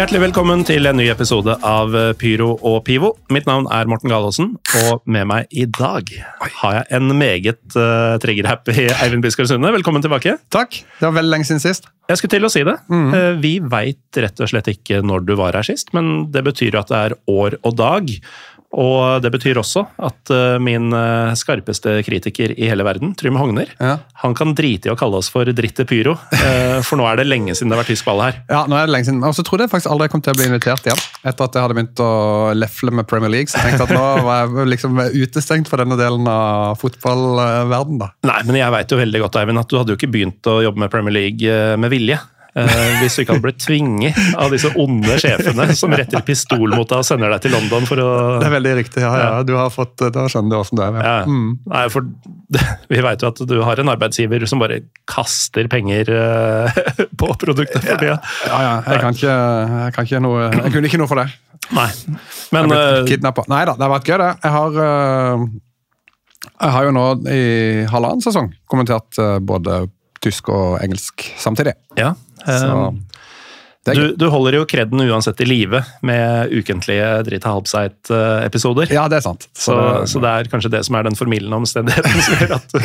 Hjertelig velkommen til en ny episode av Pyro og Pivo. Mitt navn er Morten Galaasen, og med meg i dag har jeg en meget uh, trigger-happy Eivind Biskar Sunde. Velkommen tilbake. Takk. Det var veldig lenge siden sist. Jeg skulle til å si det. Eh, vi veit rett og slett ikke når du var her sist, men det betyr at det er år og dag. Og det betyr også at eh, min eh, skarpeste kritiker i hele verden, Trym Hogner, Ja. han kan drite i å kalle oss for dritte pyro, eh, for nå er det lenge siden det har vært tysk ball her. Ja, nå er det lenge siden. Og så trodde jeg faktisk aldri jeg kom til å bli invitert igjen. Etter at jeg hadde begynt å lefle med Premier League. Så jeg tenkte at nå var jeg liksom utestengt fra denne delen av fotballverden da. Nei, men jeg veit jo veldig godt, Eivind, at du hadde jo ikke begynt å jobbe med Premier League med vilje. Eh, hvis du ikke hadde blitt tvinget av disse onde sjefene som retter pistol mot deg og sender deg til London for å Det er veldig riktig. ja, ja. Du har fått, Da skjønner du åssen det er. ja. Ja. Mm. Nei, for Vi veit jo at du har en arbeidsgiver som bare kaster penger uh, på produktet for tida. Ja, ja. Jeg kan ikke, jeg kan ikke noe Jeg kunne ikke noe for det. Nei. Men Kidnappa. eh. Nei da, det har vært gøy, det. Jeg har, uh, jeg har jo nå i halvannen sesong kommentert både tysk og engelsk samtidig. ja. Så eh, er du, du holder jo kredden uansett i live med ukentlige Dritt av Halbseit-episoder. Ja, det er sant. Så, så det er kanskje det som er den formildende omstendigheten som gjør at du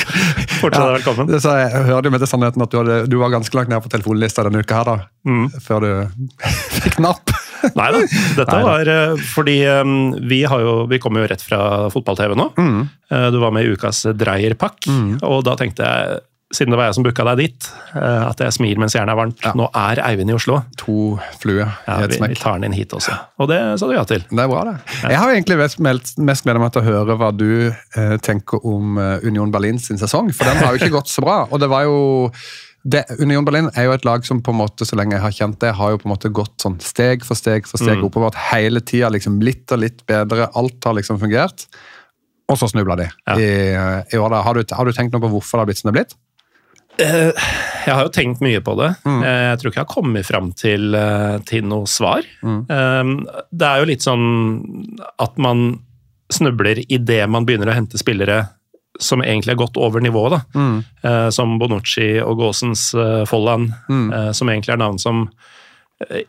fortsatt er velkommen. Det, så jeg hørte jo med til sannheten at du, hadde, du var ganske langt ned på telefonlista denne uka her, da. Mm. Før du fikk napp. Nei da, dette var eh, fordi eh, vi, har jo, vi kommer jo rett fra fotball-TV nå. Mm. Eh, Du var med i ukas Dreierpack, og da tenkte jeg, siden det var jeg som booka deg dit, eh, at jeg smir mens jernet er varmt. Ja. Nå er Eivind i Oslo. To fluer Ja, i et smekk. vi tar den inn hit også. Og det sa du ja til. Det er bra, det. Jeg har egentlig mest, mest- gleda meg til å høre hva du eh, tenker om eh, Union Berlin sin sesong, for den har jo ikke gått så bra. Og det var jo det, Union Berlin er jo et lag som på en måte, så lenge jeg har kjent det, har jo på en måte gått sånn steg for steg for steg Mm. oppover. Hele tida liksom litt og litt bedre. Alt har liksom fungert. Og så snubla de Ja. i, i år. da. Har du, har du tenkt noe på hvorfor det har blitt som det har blitt? Eh, Jeg har jo tenkt mye på det. Mm. Eh, Jeg tror ikke jeg har kommet fram til, eh, til noe svar. Mm. Det er jo litt sånn at man snubler idet man begynner å hente spillere som egentlig er godt over nivået. da. Mm. Som Bonucci og Gåsens eh, Folland, Mm. som egentlig er navn som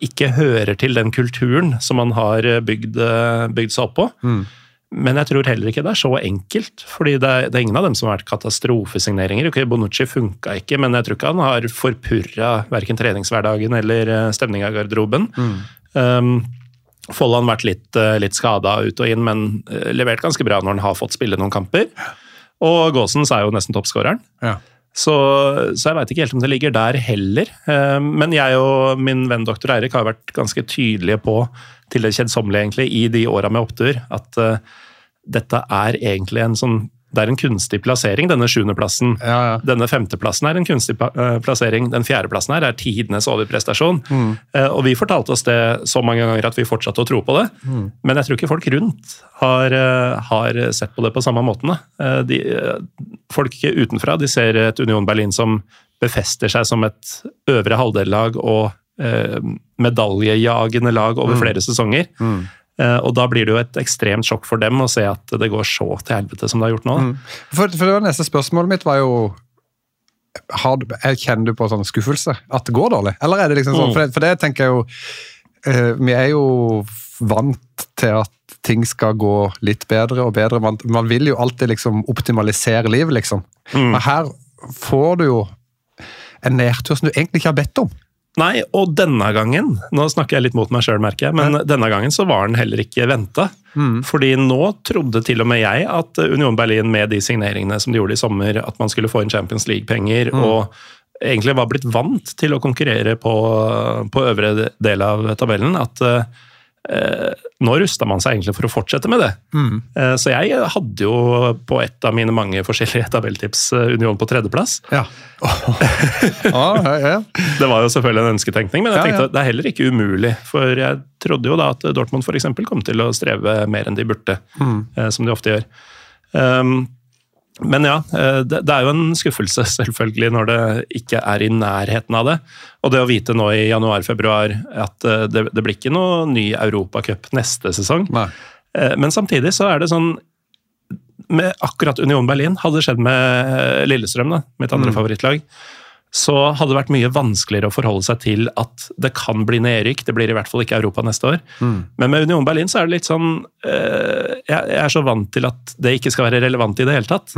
ikke hører til den kulturen som man har bygd, bygd seg opp på. Mm. Men jeg tror heller ikke det er så enkelt, fordi det er, det er ingen av dem som har vært katastrofesigneringer. Ok, Bonucci funka ikke, men jeg tror ikke han har forpurra verken treningshverdagen eller eh, stemninga i garderoben. Um, Folland vært litt, eh, litt skada ut og inn, men eh, levert ganske bra når han har fått spille noen kamper. Og Gåsens er jo nesten toppskåreren. Ja. Så, så jeg veit ikke helt om det ligger der heller. Eh, Men jeg og min venn doktor Eirik har vært ganske tydelige på, til det kjedsommelige egentlig, i de åra med opptur, at eh, dette er egentlig en sånn Det er en kunstig plassering, denne sjuendeplassen. Ja, ja. Denne femteplassen er en kunstig eh, plassering. Den fjerdeplassen her er tidenes overprestasjon. Mm. Og vi fortalte oss det så mange ganger at vi fortsatte å tro på det. Men jeg tror ikke folk rundt har, eh, har sett på det på samme måten. Eh, De, eh, folk utenfra de ser et Union Berlin som befester seg som et øvre halvdellag og eh, medaljejagende lag over flere sesonger. Eh, og da blir det jo et ekstremt sjokk for dem å se at det går så til helvete som det har gjort nå. Mm. For, for det neste spørsmålet mitt var jo har, du- Kjenner du på sånn skuffelse? At det går dårlig? Eller er det liksom sånn? Mm. For, det, for det tenker jeg jo eh, Vi er jo vant til at ting skal gå litt bedre og bedre. Man, man vil jo alltid liksom optimalisere livet, liksom. Mm. Men her får du jo en nedtur som du egentlig ikke har bedt om. Nei, og denne gangen Nå snakker jeg litt mot meg sjøl, merker jeg, men denne gangen så var den heller ikke venta. Fordi nå trodde til og med jeg at Union Berlin med de signeringene som de gjorde i sommer, at man skulle få inn Champions League-penger og egentlig var blitt vant til å konkurrere på, på øvre del av tabellen, at eh, nå rusta man seg egentlig for å fortsette med det. Eh, så jeg hadde jo på et av mine mange forskjellige tabelltips eh, Union på tredjeplass. Ja. ah, ja, ja. Det var jo selvfølgelig en ønsketenkning, men jeg tenkte at det er heller ikke umulig. For jeg trodde jo da at Dortmund for eksempel kom til å streve mer enn de burde, Mm. eh, som de ofte gjør. Um, men ja, eh, det, er jo en skuffelse selvfølgelig når det ikke er i nærheten av det. Og det å vite nå i januar-februar at eh, det, det blir ikke noe ny Europacup neste sesong. Nei. Eh, Men samtidig så er det sånn med akkurat Union Berlin, hadde det skjedd med Lillestrøm, da, mitt andre favorittlag, så hadde det vært mye vanskeligere å forholde seg til at det kan bli nedrykk. Det blir i hvert fall ikke Europa neste år. Men med Union Berlin så er det litt sånn eh, Jeg er så vant til at det ikke skal være relevant i det hele tatt.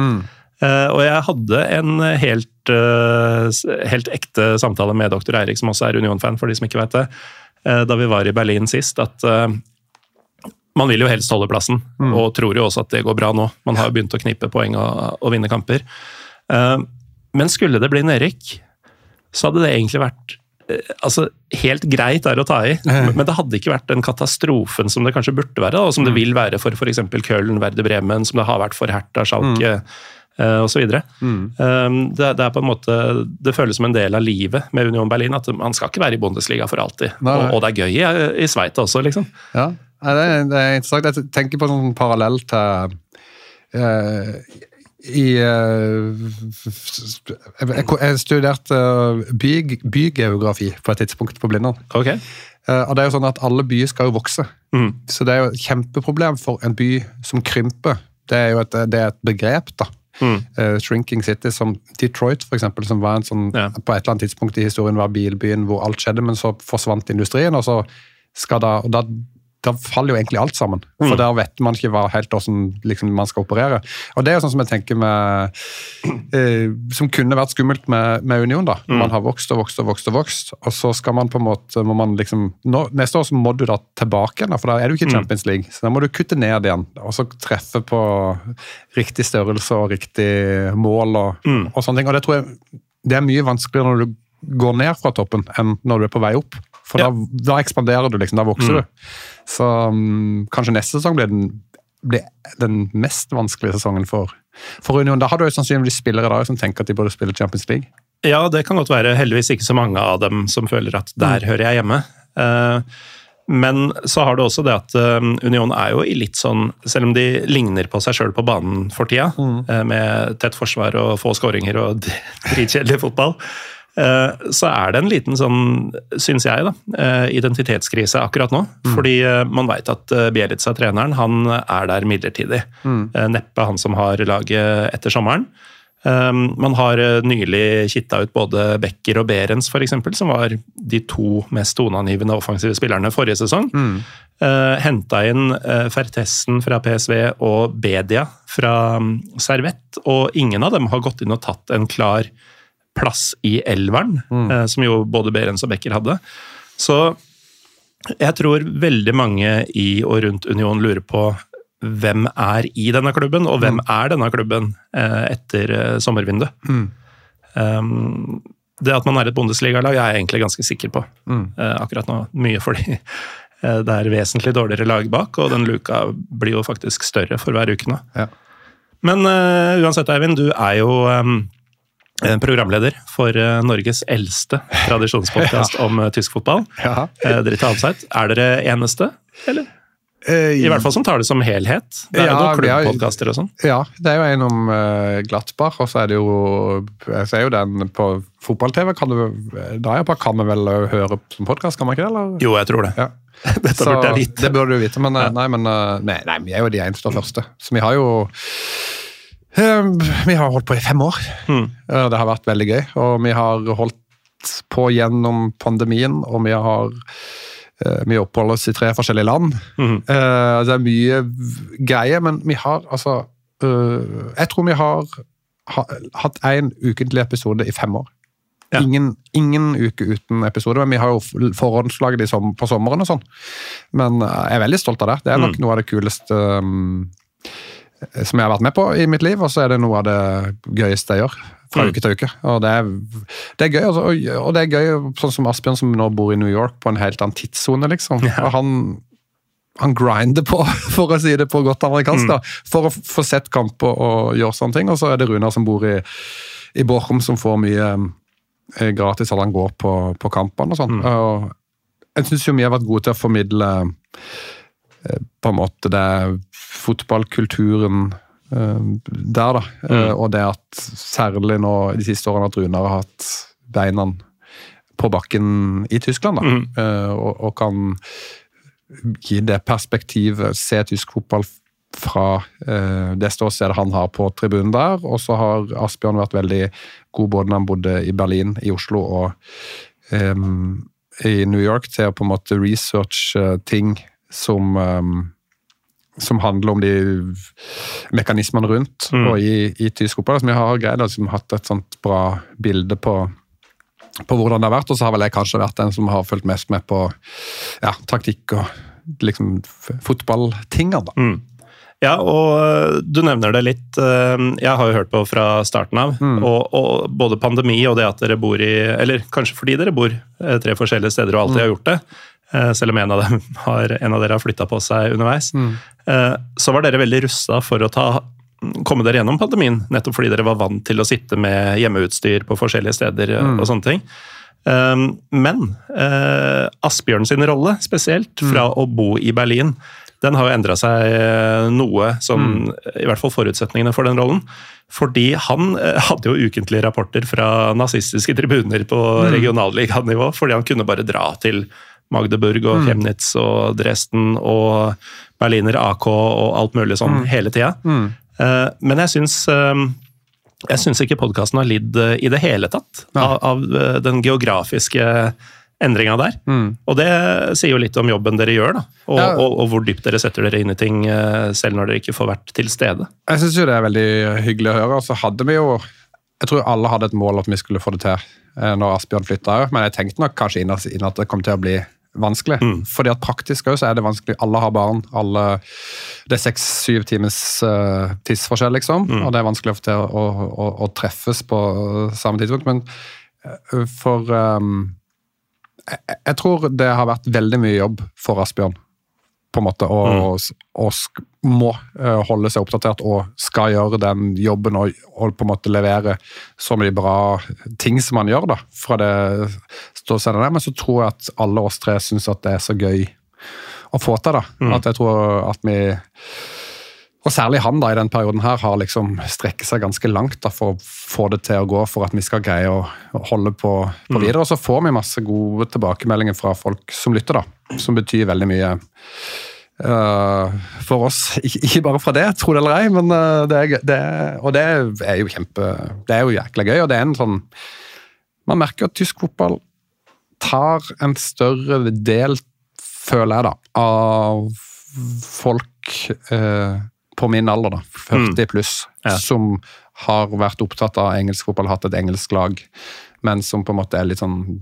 Eh, og jeg hadde en helt, eh, helt ekte samtale med doktor Eirik, som også er Union-fan, for de som ikke vet det, eh, da vi var i Berlin sist, at eh, man vil jo helst holde plassen, og tror jo også at det går bra nå. Man har jo begynt å knipe poeng og, og vinne kamper. Eh, men skulle det bli nedrykk, så hadde det egentlig vært eh, altså, helt greit der å ta i, men det hadde ikke vært den katastrofen som det kanskje burde være, og som det vil være for f.eks. Köln, Werder Bremen, som det har vært for Hertha, Schalke mm. osv. Mm. det, det er på en måte, det føles som en del av livet med Union Berlin, at man skal ikke være i Bundesliga for alltid. Nei, nei. Og, og det er gøy i, i Sveits også, liksom. Ja, det, er, det er interessant. Jeg tenker på en sånn parallell til eh, i eh, jeg, studerte by, bygeografi på et tidspunkt på Blindern. Ok. Eh, og det er jo sånn at Alle byer skal jo vokse. Mm. Så det er jo et kjempeproblem for en by som krymper. Det er jo et, det er et begrep. da. Mm. Eh, shrinking City, som Detroit, for eksempel, som var en sånn, Ja. på et eller annet tidspunkt i historien var bilbyen hvor alt skjedde, men så forsvant industrien, og så skal da, og da, da faller jo egentlig alt sammen. For Mm. der vet man ikke hva helt hvordan liksom, man skal operere. Og det er jo sånn som jeg tenker med eh, Som kunne vært skummelt med, med Union, da. Mm. Man har vokst og vokst og vokst, og vokst, og så skal man på en måte må man liksom, nå, Neste år så må du da tilbake igjen, da, for da er du ikke i Mm. Champions League. Så da må du kutte ned igjen, og så treffe på riktig størrelse og riktig mål og, Mm. og sånne ting. Og det tror jeg det er mye vanskeligere når du går ned fra toppen, enn når du er på vei opp. For Ja. da, da ekspanderer du, liksom. Da vokser Mm. du. Så um, kanskje neste sesong blir den, blir den mest vanskelige sesongen for, for Union. Da har du jo sannsynligvis spillere da som tenker at de burde spille Champions League. Ja, det kan godt være. Heldigvis ikke så mange av dem som føler at der hører jeg hjemme. Eh, Men så har du også det at eh, Union er jo i litt sånn Selv om de ligner på seg sjøl på banen for tida, mm. med tett forsvar og få skåringer og dritkjedelig fotball, eh, så er det en liten sånn, syns jeg, da, eh, identitetskrise akkurat nå. Fordi eh, man veit at eh, Bielitsa, treneren, han er der midlertidig. Mm. Neppe han som har laget etter sommeren. Um, man har eh, nylig kitta ut både Becker og Berens, eksempel, som var de to mest toneangivende offensive spillerne forrige sesong. Mm. Henta inn uh, Fertessen fra PSV og Bedia fra um, Servett, og ingen av dem har gått inn og tatt en klar plass i elveren, eh, som jo både Berens og Becker hadde. Så jeg tror veldig mange i og rundt Union lurer på hvem er i denne klubben, og hvem er denne klubben eh, etter eh, sommervinduet. Um, det at man er et bondesligalag, er jeg egentlig ganske sikker på eh, akkurat nå. Mye fordi eh, det er vesentlig dårligere lag bak, og den luka blir jo faktisk større for hver uke nå. Ja. Men uh, uansett, Eivind, du er jo um, programleder for eh, Norges eldste tradisjonspodkast om eh, tysk fotball. Ja. Tar Halbseit. Er dere eneste, eller? I hvert fall som tar det som helhet. Det er jo Ja, noen vi klubbpodkaster og sånn. Ja, det er jo en om uh, Glattbach, og så er det jo Jeg ser jo den på fotball-TV. kan du- Da jeg på, kan vi vel høre som podkast, kan man ikke det? eller? Jo, jeg tror det. Ja. Dette burde jeg vite. Det burde du vite, men, eh, nei, men eh, nei, nei, vi er jo de eneste og første. Så vi har jo eh, Vi har holdt på i fem år. Mm. Det har vært veldig gøy. Og vi har holdt på gjennom pandemien, og vi har eh, vi oppholder oss i tre forskjellige land. Eh, Det er mye greie, greier, men vi har altså Jeg tror vi har ha, hatt én ukentlig episode i fem år. Ja. Ingen, ingen uke uten episode, men vi har jo forhåndslaget som, på sommeren og sånn. Men jeg er veldig stolt av det. Det er nok Mm. noe av det kuleste um, som jeg har vært med på i mitt liv, og så er det noe av det gøyeste jeg gjør. Fra Mm. uke til uke. Og det er, det er gøy. Altså, og, og det er gøy, sånn som Asbjørn som nå bor i New York, på en helt annen tidssone, liksom. Og han, han grinder på, for å si det på godt amerikansk, da, for å få sett kamper og gjøre sånne ting. Og så er det Runar som bor i, i Borchum, som får mye eh, gratis at han går på, på kampene og sånn. Og jeg syns jo vi har vært gode til å formidle eh, på en måte det fotballkulturen eh, der, da. Eh, Og det at særlig nå de siste årene at Runar har hatt beina på bakken i Tyskland, da. Eh, Og, og kan gi det perspektivet, se tysk fotball fra det ståstedet han har på tribunen der. Og så har Asbjørn vært veldig god både når han bodde i Berlin, i Oslo og um, i New York, til å på en måte researche ting som em, som handler om de mekanismene rundt og i, i tysk fotball. Så vi har greid å liksom, hatt et sånt bra bilde på, på hvordan det har vært. Og så har vel jeg kanskje vært den som har fulgt mest med på ja, taktikk og liksom fotballtingene, da. Ja, og øh, du nevner det litt. øh, Jeg har jo hørt på fra starten av. Og, og både pandemi og det at dere bor i Eller kanskje fordi dere bor øh, tre forskjellige steder og alltid har gjort det, selv om en av, dem har, en av dere har flytta på seg underveis, Mm. så var dere veldig rusta for å ta komme dere gjennom pandemien, nettopp fordi dere var vant til å sitte med hjemmeutstyr på forskjellige steder Mm. og sånne ting. Um, men Asbjørn sin rolle, spesielt, fra å bo i Berlin, den har jo endra seg noe, noe, mm. i hvert fall forutsetningene for den rollen. Fordi han eh, hadde jo ukentlige rapporter fra nazistiske tribuner på regionalliganivå, fordi han kunne bare dra til Magdeburg og Chemnitz og Dresden og Berliner AK og alt mulig sånn hele tida. Eh, men jeg syns eh, jeg syns ikke podkasten har lidd eh, i det hele tatt av, av eh, den geografiske endringa der. Og det sier jo litt om jobben dere gjør, da. Og, Ja. og, og hvor dypt dere setter dere inn i ting selv når dere ikke får vært til stede. Jeg syns jo det er veldig hyggelig å høre. Og Så hadde vi jo Jeg tror alle hadde et mål at vi skulle få det til når Asbjørn flytta òg, men jeg tenkte nok kanskje inn at det kom til å bli vanskelig. Fordi at praktisk også så er det vanskelig. Alle har barn. alle Det er seks-syv times uh, tidsforskjell, liksom. Og det er vanskelig å å, å, å treffes på samme tidspunkt. Men eh, for um, jeg, jeg tror det har vært veldig mye jobb for Asbjørn på en måte, og, og og må uh, holde seg oppdatert og skal gjøre den jobben og, og på en måte levere så mye bra ting som man gjør da, fra det ståstedet der. Men så tror jeg at alle oss tre syns at det er så gøy å få til. da, At jeg tror at vi og særlig han da i den perioden her har liksom strekket seg ganske langt da for å få det til å gå, for at vi skal greie å holde på, på videre. Og så får vi masse gode tilbakemeldinger fra folk som lytter, da, som betyr veldig mye Uh, for oss. Ikke, ikke bare fra det, tro det eller ei, men eh, det er, det og det er jo kjempe Det er jo jækla gøy, og det er en sånn Man merker at tysk fotball tar en større del, føler jeg, da, av folk eh, på min alder, da, 40 pluss, Ja. som har vært opptatt av engelsk fotball, hatt et engelsk lag, men som på en måte er litt sånn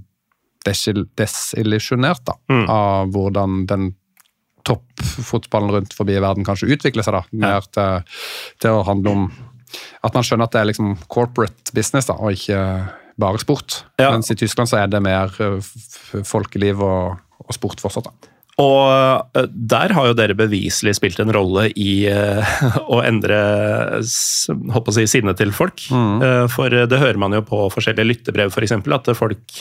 desil- desillusjonert da, av hvordan den toppfotballen rundt forbi verden kanskje utvikler seg. da, Mer til, til å handle om at man skjønner at det er liksom corporate business da, og ikke bare sport. Ja. Mens i Tyskland så er det mer eh, folkeliv og, og sport fortsatt. da. Og eh, der har jo dere beviselig spilt en rolle i eh, å endre håper å si, sinnet til folk. Eh, For det hører man jo på forskjellige lyttebrev, f.eks., at folk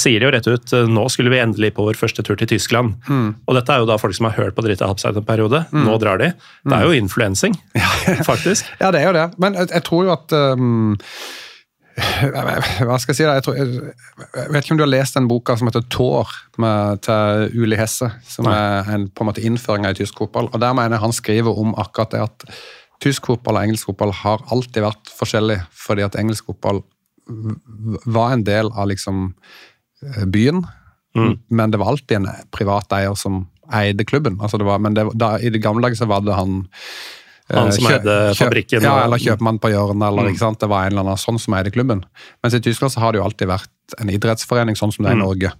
sier jo rett ut nå skulle vi endelig på vår første tur til Tyskland. Og dette er jo da folk som har hørt på Dritte Halbseid en periode. Nå drar de. Det er jo influensing, faktisk. Ja, det er jo det. Men jeg, jeg tror jo at um, Hva skal jeg si? da? Jeg, tror, jeg, vet ikke om du har lest den boka som heter Tår, med, til Uli Hesse. Som er en på en måte innføringa i tysk fotball. Og Der mener jeg han skriver om akkurat det at tysk fotball og engelsk fotball har alltid vært forskjellig, fordi at engelsk fotball var en del av liksom byen, byen, men det var alltid en privat eier som eide klubben. Altså det var, men det, da, i det gamle dager så var det han Han eh, som eide fabrikken Ja, eller kjøpmann på hjørnet, eller ikke sant? det var en eller annen sånn som eide klubben. Mens i Tyskland så har det jo alltid vært en idrettsforening, sånn som det er i Norge.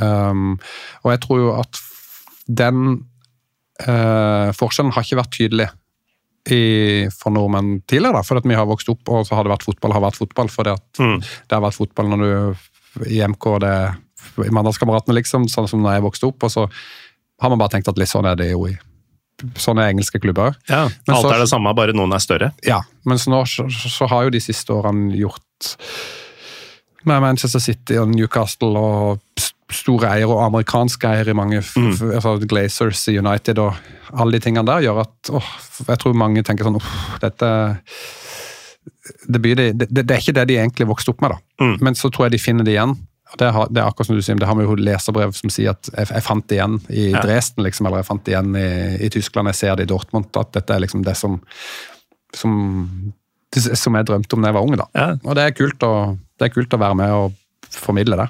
Um, og jeg tror jo at den uh, forskjellen har ikke vært tydelig i, for nordmenn tidligere. da, For at vi har vokst opp, og så har det vært fotball har vært fotball. For det Mm. har vært fotball når du i MK det i Mandalskameratene, liksom, sånn som når jeg vokste opp. Og så har man bare tenkt at litt sånn er det jo i sånne engelske klubber. Ja, Men Alt så- er det samme, bare noen er større. Ja, mens nå så, så har jo de siste årene gjort med Manchester City og Newcastle og store eiere og amerikanske eiere i mange Mm. altså Glazers i United og alle de tingene der gjør at åh, jeg tror mange tenker sånn dette det, blir de, det, det er ikke det de egentlig vokste opp med, da. Mm. Men så tror jeg de finner det igjen. Det, har, det er akkurat som du sier, det har vi jo leserbrev som sier at jeg, jeg fant det igjen i Ja. Dresden, liksom, eller jeg fant det igjen i, i Tyskland, jeg ser det i Dortmund, at dette er liksom det som som, som jeg drømte om da jeg var ung. da. Ja. Og det er, kult å, det er kult å være med og formidle det.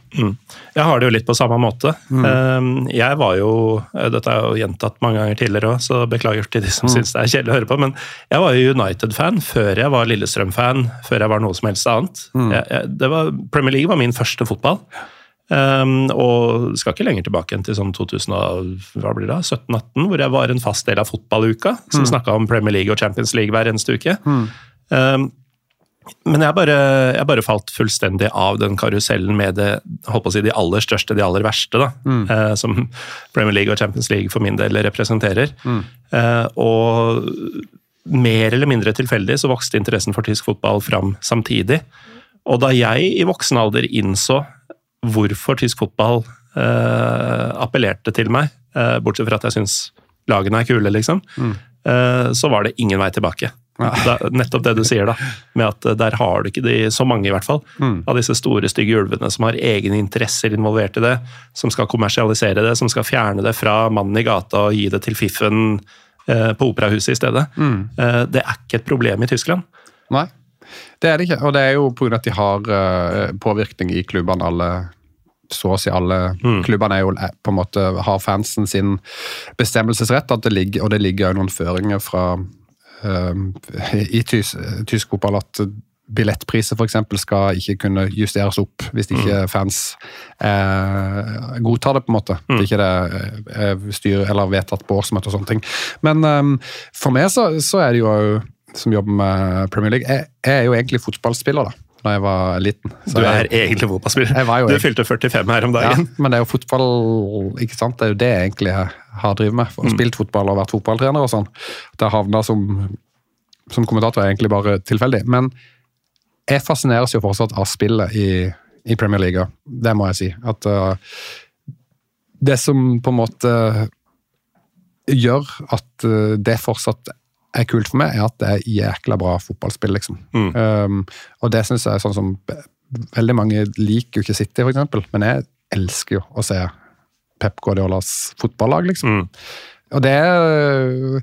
Jeg har det jo litt på samme måte. Mm. Jeg var jo eh, Dette er jo gjentatt mange ganger tidligere òg, så beklager til de som syns det er kjedelig å høre på. Men jeg var jo United-fan før jeg var Lillestrøm-fan, før jeg var noe som helst annet. Jeg, jeg, det var, Premier League var min første fotball. Um, og skal ikke lenger tilbake enn til sånn 2017-18, hvor jeg var en fast del av fotballuka, som Mm. snakka om Premier League og Champions League hver eneste uke. Um, men jeg bare, jeg bare falt fullstendig av den karusellen med det, si, de aller største, de aller verste, da, eh, som Premier League og Champions League for min del representerer. Eh, og mer eller mindre tilfeldig så vokste interessen for tysk fotball fram samtidig. Og da jeg i voksen alder innså hvorfor tysk fotball eh, appellerte til meg, eh, bortsett fra at jeg syns lagene er kule, liksom, eh, så var det ingen vei tilbake. Da, nettopp det du sier, da. Med at eh, der har du ikke de, så mange i hvert fall, av disse store, stygge ulvene som har egne interesser involvert i det, som skal kommersialisere det, som skal fjerne det fra mannen i gata og gi det til fiffen eh, på operahuset i stedet. Eh, det er ikke et problem i Tyskland. Nei, det er det ikke. Og det er jo pga. at de har uh, påvirkning i klubbene. alle så å si alle klubbene er jo eh, på en måte har fansen sin bestemmelsesrett, at det ligger, og det ligger jo noen føringer fra i tys, tysk fotball at billettpriser f.eks. skal ikke kunne justeres opp hvis ikke fans eh, godtar det, på en måte. Det er ikke det er styr eller vedtatt på årsmøte og sånne ting. Men um, for meg så, så er det jo som jobber med Premier League, jeg, jeg er jo egentlig fotballspiller da da jeg var liten. Så Du jeg- er egentlig fotballspiller. Jeg var jo Du fylte 45 her om dagen. ja, men det er jo fotball, ikke sant? Det er jo det jeg egentlig har drevet med. Og Spilt fotball og vært fotballtrener og sånn. Det havna som, som kommentator er egentlig bare tilfeldig. Men jeg fascineres jo fortsatt av spillet i, i Premier League. Det må jeg si. At uh, det som på en måte gjør at uh, det fortsatt er kult for meg, er at det er jækla bra fotballspill, liksom. Um, og det syns jeg er sånn som Veldig mange liker jo ikke City, for eksempel, men jeg elsker jo å se Pep Guardiolas fotballag, liksom. Og det er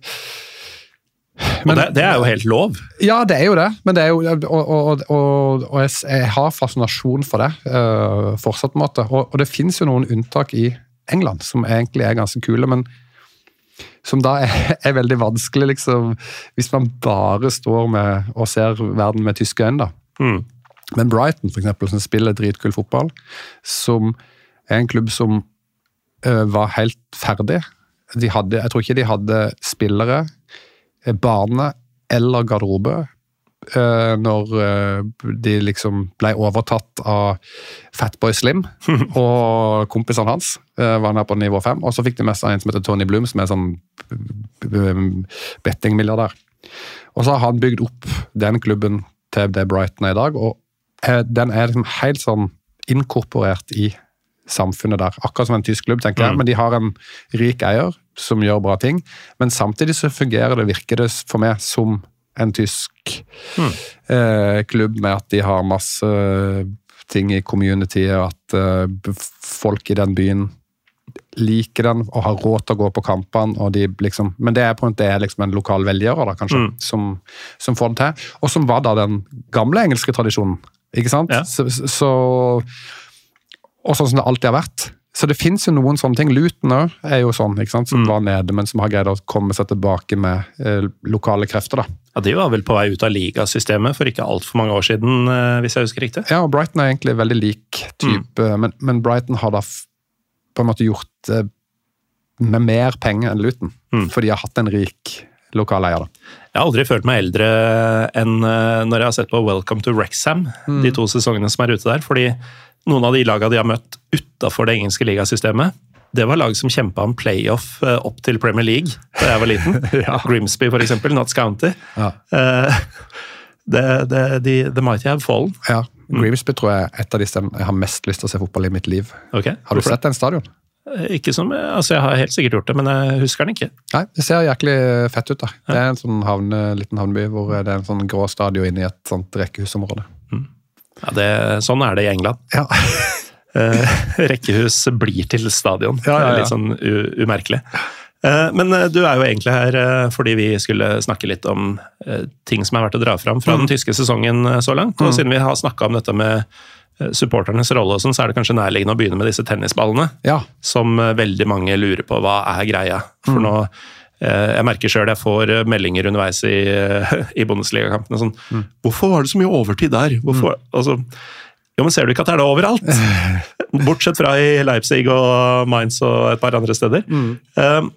Og det, det er jo helt lov. ja, det er jo det, men det er jo, og, og, og, jeg, jeg har fascinasjon for det uh, fortsatt. på en måte. Og, det finnes jo noen unntak i England som egentlig er ganske kule, men som da er, er veldig vanskelig, liksom, hvis man bare står med og ser verden med tyske øyne. da. Mm. Men Brighton, for eksempel, som spiller dritkul fotball, som er en klubb som eh, var helt ferdig. De hadde, jeg tror ikke de hadde spillere, eh, bane eller garderobe når eh, de liksom ble overtatt av Fatboy Slim og kompisene hans. eh, var nede på nivå fem, Og så fikk de mest av en som heter Tony Bloom, som er sånn bettingmilliardær. Og så har han bygd opp den klubben til det Brighton er i dag. og eh, den er liksom helt sånn inkorporert i samfunnet der. Akkurat som en tysk klubb, tenker jeg. Men de har en rik eier som gjør bra ting. Men samtidig så fungerer det, virker det for meg, som en tysk eh, klubb med at de har masse ting i communityet, at eh, folk i den byen liker den og har råd til å gå på kampene. de liksom, Men det er, på en, det er liksom en lokal velgjører da, kanskje, som, som får det til. Og som var da den gamle engelske tradisjonen. ikke sant? Ja. Så, så, og sånn som det alltid har vært. Så det fins jo noen sånne ting. Luton òg er jo sånn, ikke sant? som var nede, men som har greid å komme seg tilbake med eh, lokale krefter. da. Ja, De var vel på vei ut av ligasystemet for ikke altfor mange år siden, eh, hvis jeg husker riktig. Ja, og Brighton er egentlig veldig lik type, men, men Brighton har da på en måte gjort det med mer penger enn Luton. For de har hatt en rik lokaleier, da. Jeg har aldri følt meg eldre enn eh, når jeg har sett på Welcome to Wrexham, de to sesongene som er ute der. Fordi noen av de lagene de har møtt utafor det engelske ligasystemet, det var lag som kjempa om playoff eh, opp til Premier League da jeg var liten. Grimsby, for eksempel. Notts County. Ja. Eh, det, det, de, the mighty have fallen. Ja, Grimsby tror jeg er et av de stedene jeg har mest lyst til å se fotball i mitt liv. Okay. Har du hvorfor sett den stadion? det? Ikke som, altså Jeg har helt sikkert gjort det, men jeg husker den ikke. Nei, det ser jæklig fett ut. da. Det er en sånn havne, liten havneby hvor det er en sånn grå stadion inne i et sånt rekkehusområde. Ja, det, sånn er det i England. Ja, Eh, rekkehus blir til stadion. Ja, ja, ja. Litt sånn umerkelig. Eh, men eh, du er jo egentlig her eh, fordi vi skulle snakke litt om eh, ting som er verdt å dra fram fra den tyske sesongen eh, så langt. Og siden vi har snakka om dette med eh, supporternes rolle, og sånn, så er det kanskje nærliggende å begynne med disse tennisballene. ja. Som eh, veldig mange lurer på hva er greia. For nå eh, jeg merker sjøl jeg får eh, meldinger underveis i, eh, i Bundesliga-kampene. Sånn, 'Hvorfor var det så mye overtid der?' Hvorfor? Altså, jo, men Ser du ikke at det er det overalt? Bortsett fra i Leipzig og Mainz og et par andre steder. Eh,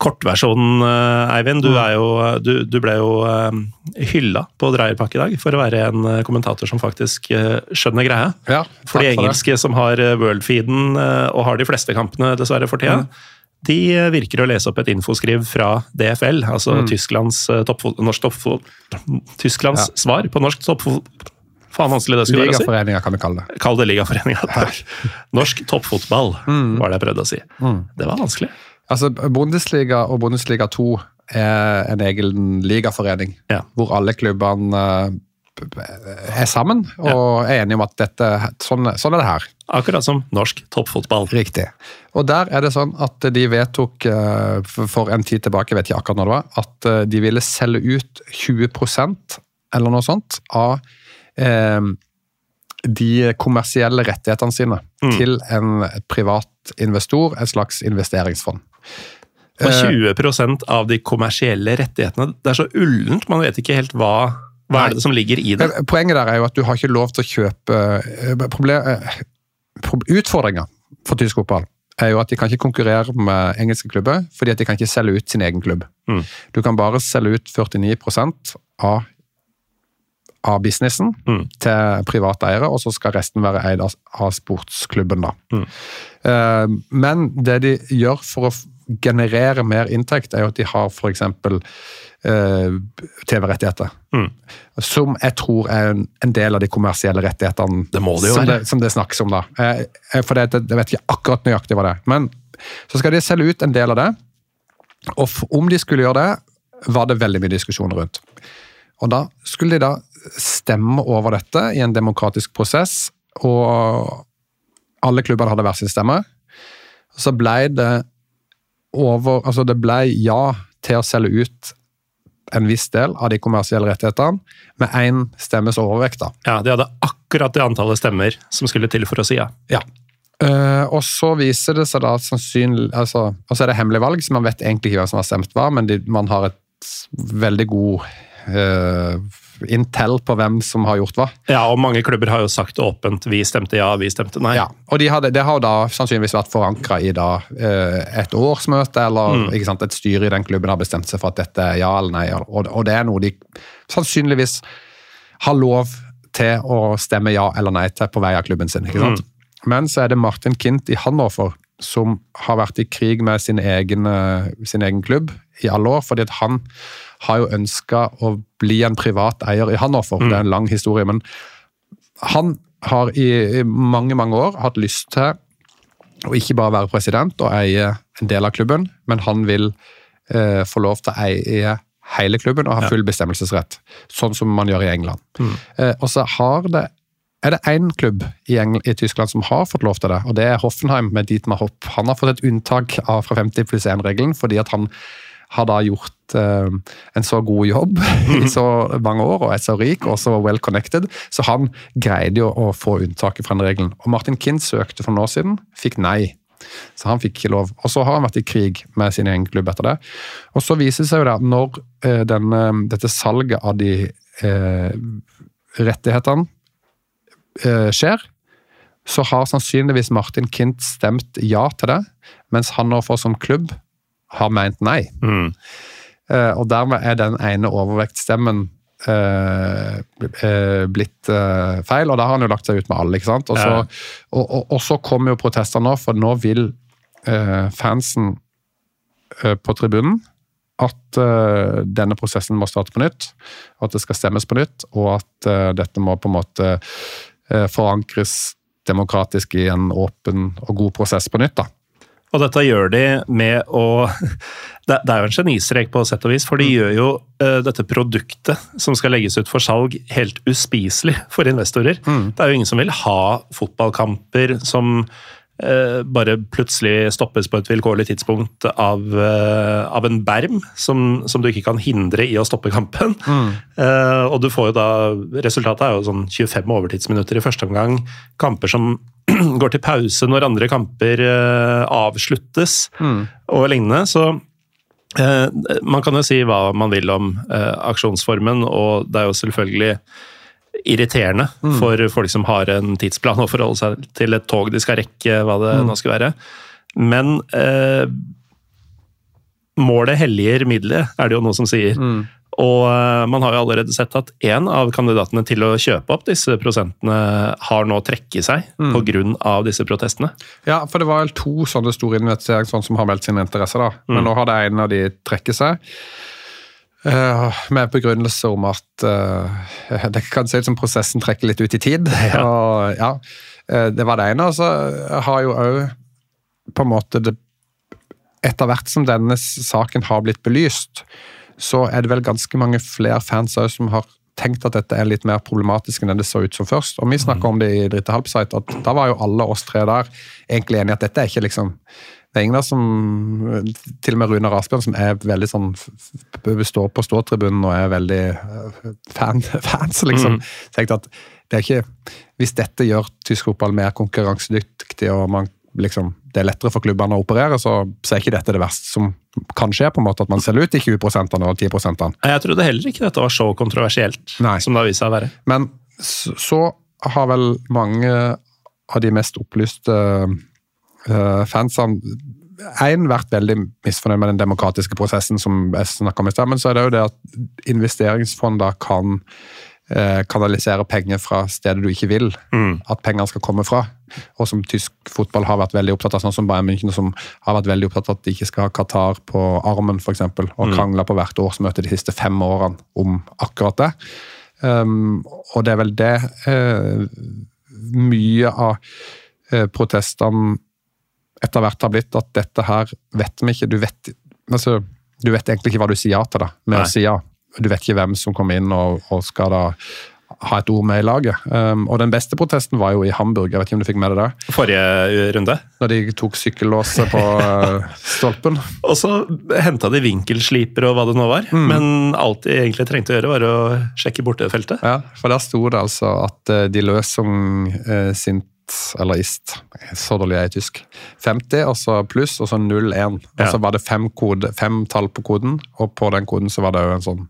kortversjonen, eh, Eivind. Du, er jo, du, du ble jo eh, hylla på Dreierpakke i dag for å være en eh, kommentator som faktisk uh, skjønner greia. ja For de engelske for som har eh, worldfeeden uh, og har de fleste kampene, dessverre, for tida, de eh, virker å lese opp et infoskriv fra DFL, altså Tysklands, eh, toppfot, norsk toppfot, Tysklands Ja. svar på norsk toppfot... Faen vanskelig det skulle være å si. Ligaforeninga kan vi kalle det. Kall det Ligaforeninga. Norsk toppfotball, var det jeg prøvde å si. Det var vanskelig. Altså, Bundesliga og Bundesliga 2 er en egen ligaforening, Ja. hvor alle klubbene eh, er sammen og er enige om at dette, sånn, sånn er det her. Akkurat som norsk toppfotball. Riktig. Og der er det sånn at de vedtok eh, for- en tid tilbake, vet ikke akkurat når det var, at eh, de ville selge ut 20% eller noe sånt av de kommersielle rettighetene sine til en privat investor, et slags investeringsfond. Og Eh, 20% av de kommersielle rettighetene. Det er så ullent, man vet ikke helt hva, hva er det som ligger i det. Eh, Poenget der er jo at du har ikke lov til å kjøpe eh, problem, eh, Utfordringa for tysk fotball er jo at de kan ikke konkurrere med engelske klubber, fordi at de kan ikke selge ut sin egen klubb. Mm. Du kan bare selge ut 49% av, av businessen Mm. til private eiere, og så skal resten være eid av, av sportsklubben. da. Mm. Eh, men det de gjør for å generere mer inntekt, er jo at de har f.eks. Eh, TV-rettigheter. Mm. Som jeg tror er en, en del av de kommersielle rettighetene Det må det jo som, være. det, som det snakkes om. da. Eh, eh, for det, det, vet ikke akkurat nøyaktig hva det er. Men så skal de selge ut en del av det. Og om de skulle gjøre det, var det veldig mye diskusjoner rundt. Og da skulle de da stemme over dette i en demokratisk prosess, og alle klubbene hadde hver sin stemme. Så ble det over Altså det ble ja til å selge ut en viss del av de kommersielle rettighetene, med én stemmes overvekt. da. Ja, De hadde akkurat det antallet stemmer som skulle til for å si ja. Ja. Uh, og så viser det seg da sannsynlig altså, Og så er det hemmelig valg, så man vet egentlig ikke hvem som har stemt hva, men de, man har et veldig god eh, intel på hvem som har gjort hva. Ja, og mange klubber har jo sagt åpent 'vi stemte ja, vi stemte nei'. Ja, og de hadde, Det har jo da sannsynligvis vært forankra i da, eh, et årsmøte, eller ikke sant, et styre i den klubben har bestemt seg for at dette er ja eller nei. Og, og det er noe de sannsynligvis har lov til å stemme ja eller nei til på vei av klubben sin. ikke sant? Men så er det Martin Kint i Hannover som har vært i krig med sin egen, eh, sin egen klubb i alle år, fordi at han har jo ønska å bli en privat eier i Hannover. Det er en lang historie, men han har i, i mange, mange år hatt lyst til å ikke bare være president og eie en del av klubben, men han vil eh, få lov til å eie hele klubben og ha full bestemmelsesrett. Sånn som man gjør i England. Eh, og så har det er det én klubb i, England, i Tyskland som har fått lov til det, og det er Hoffenheim med Dietmar Hopp. Han har fått et unntak av fra 50 pluss 1-regelen, fordi at han har da gjort eh, en så god jobb i så mange år og er så rik og så well connected, så han greide jo å få unntaket fra den regelen. Og Martin Kind søkte for noen år siden, fikk nei. Så han fikk ikke lov. Og så har han vært i krig med sin egen klubb etter det. Og så viser det seg jo at når eh, denne, dette salget av de eh, rettighetene eh, skjer, så har sannsynligvis Martin Kint stemt ja til det, mens han nå får som klubb har ment nei. Eh, og dermed er den ene overvektsstemmen uh, eh, blitt uh, feil, og da har han jo lagt seg ut med alle. ikke sant? Og så, Ja. og, og, og så kommer jo protestene nå, for nå vil eh, fansen eh, på tribunen at eh, denne prosessen må starte på nytt, at det skal stemmes på nytt, og at eh, dette må på en måte eh, forankres demokratisk i en åpen og god prosess på nytt. da. Og dette gjør de med å Det er jo en genistrek på sett og vis, for de gjør jo eh, dette produktet som skal legges ut for salg, helt uspiselig for investorer. Det er jo ingen som vil ha fotballkamper som eh, bare plutselig stoppes på et vilkårlig tidspunkt av, eh, av en berm som, som du ikke kan hindre i å stoppe kampen. Eh, og du får jo da Resultatet er jo sånn 25 overtidsminutter i første omgang. Kamper som går til pause når andre kamper avsluttes avsluttes og lignende. Så eh, man kan jo si hva man vil om eh, aksjonsformen, og det er jo selvfølgelig irriterende for folk som har en tidsplan å forholde seg til et tog de skal rekke, hva det nå skal være. Men eh, målet helliger middelet, er det jo noe som sier. Og eh, man har jo allerede sett at én av kandidatene til å kjøpe opp disse prosentene har nå trekket seg på grunn av disse protestene. Ja, for det var vel to sånne store investeringsfond som har meldt sin interesse, da. Men nå har det en av de trekket seg. eh, med begrunnelse om at uh, det kan se ut som prosessen trekker litt ut i tid. Og, ja, det var det ene. Og så har jo òg på en måte det Etter hvert som denne saken har blitt belyst, så er det vel ganske mange flere fans som har tenkt at dette er litt mer problematisk enn det så ut som først. Og vi snakka om det i Dritte Halbsite, at da var jo alle oss tre der egentlig enige at dette er ikke liksom det er ingen der som Til og med Runar Asbjørn, som er veldig sånn Står på ståtribunen og er veldig øh, fan, fans, liksom. tenkte at det er ikke Hvis dette gjør tysk fotball mer konkurransedyktig, og man liksom det er lettere for klubbene å operere, så, så er ikke dette det verste som kan skje. på en måte At man selger ut de 20 og 10% Jeg trodde heller ikke dette var så kontroversielt Nei. som det har vist seg å være. Men så, har vel mange av de mest opplyste uh, fansene én vært veldig misfornøyd med den demokratiske prosessen, som jeg snakka om i sted, men så er det jo det at investeringsfonder kan eh, kanalisere penger fra steder du ikke vil at pengene skal komme fra. Og som tysk fotball har vært veldig opptatt av, sånn som Bayern München, som har vært veldig opptatt av at de ikke skal ha Qatar på armen, f.eks., og krangla på hvert årsmøte de siste fem årene om akkurat det. Um, og det er vel det uh, mye av uh, protestene etter hvert har blitt, at dette her vet vi ikke. Du vet, altså, du vet egentlig ikke hva du sier ja til da, med Nei. å si ja. Du vet ikke hvem som kommer inn og, og skal da ha et ord med i laget. Um, og den beste protesten var jo i Hamburg, jeg vet ikke om du fikk med det der. Forrige runde. Da de tok sykkellåset på eh, stolpen. Og så henta de vinkelsliper og hva det nå var. Men alt de egentlig trengte å gjøre, var å sjekke bortefeltet. Ja, for der sto det altså at eh, de løsung eh, sint eller ist, så dårlig er jeg i tysk, 50, og så pluss, og så 01. Og Ja. så var det fem, kode, fem tall på koden, og på den koden så var det jo en sånn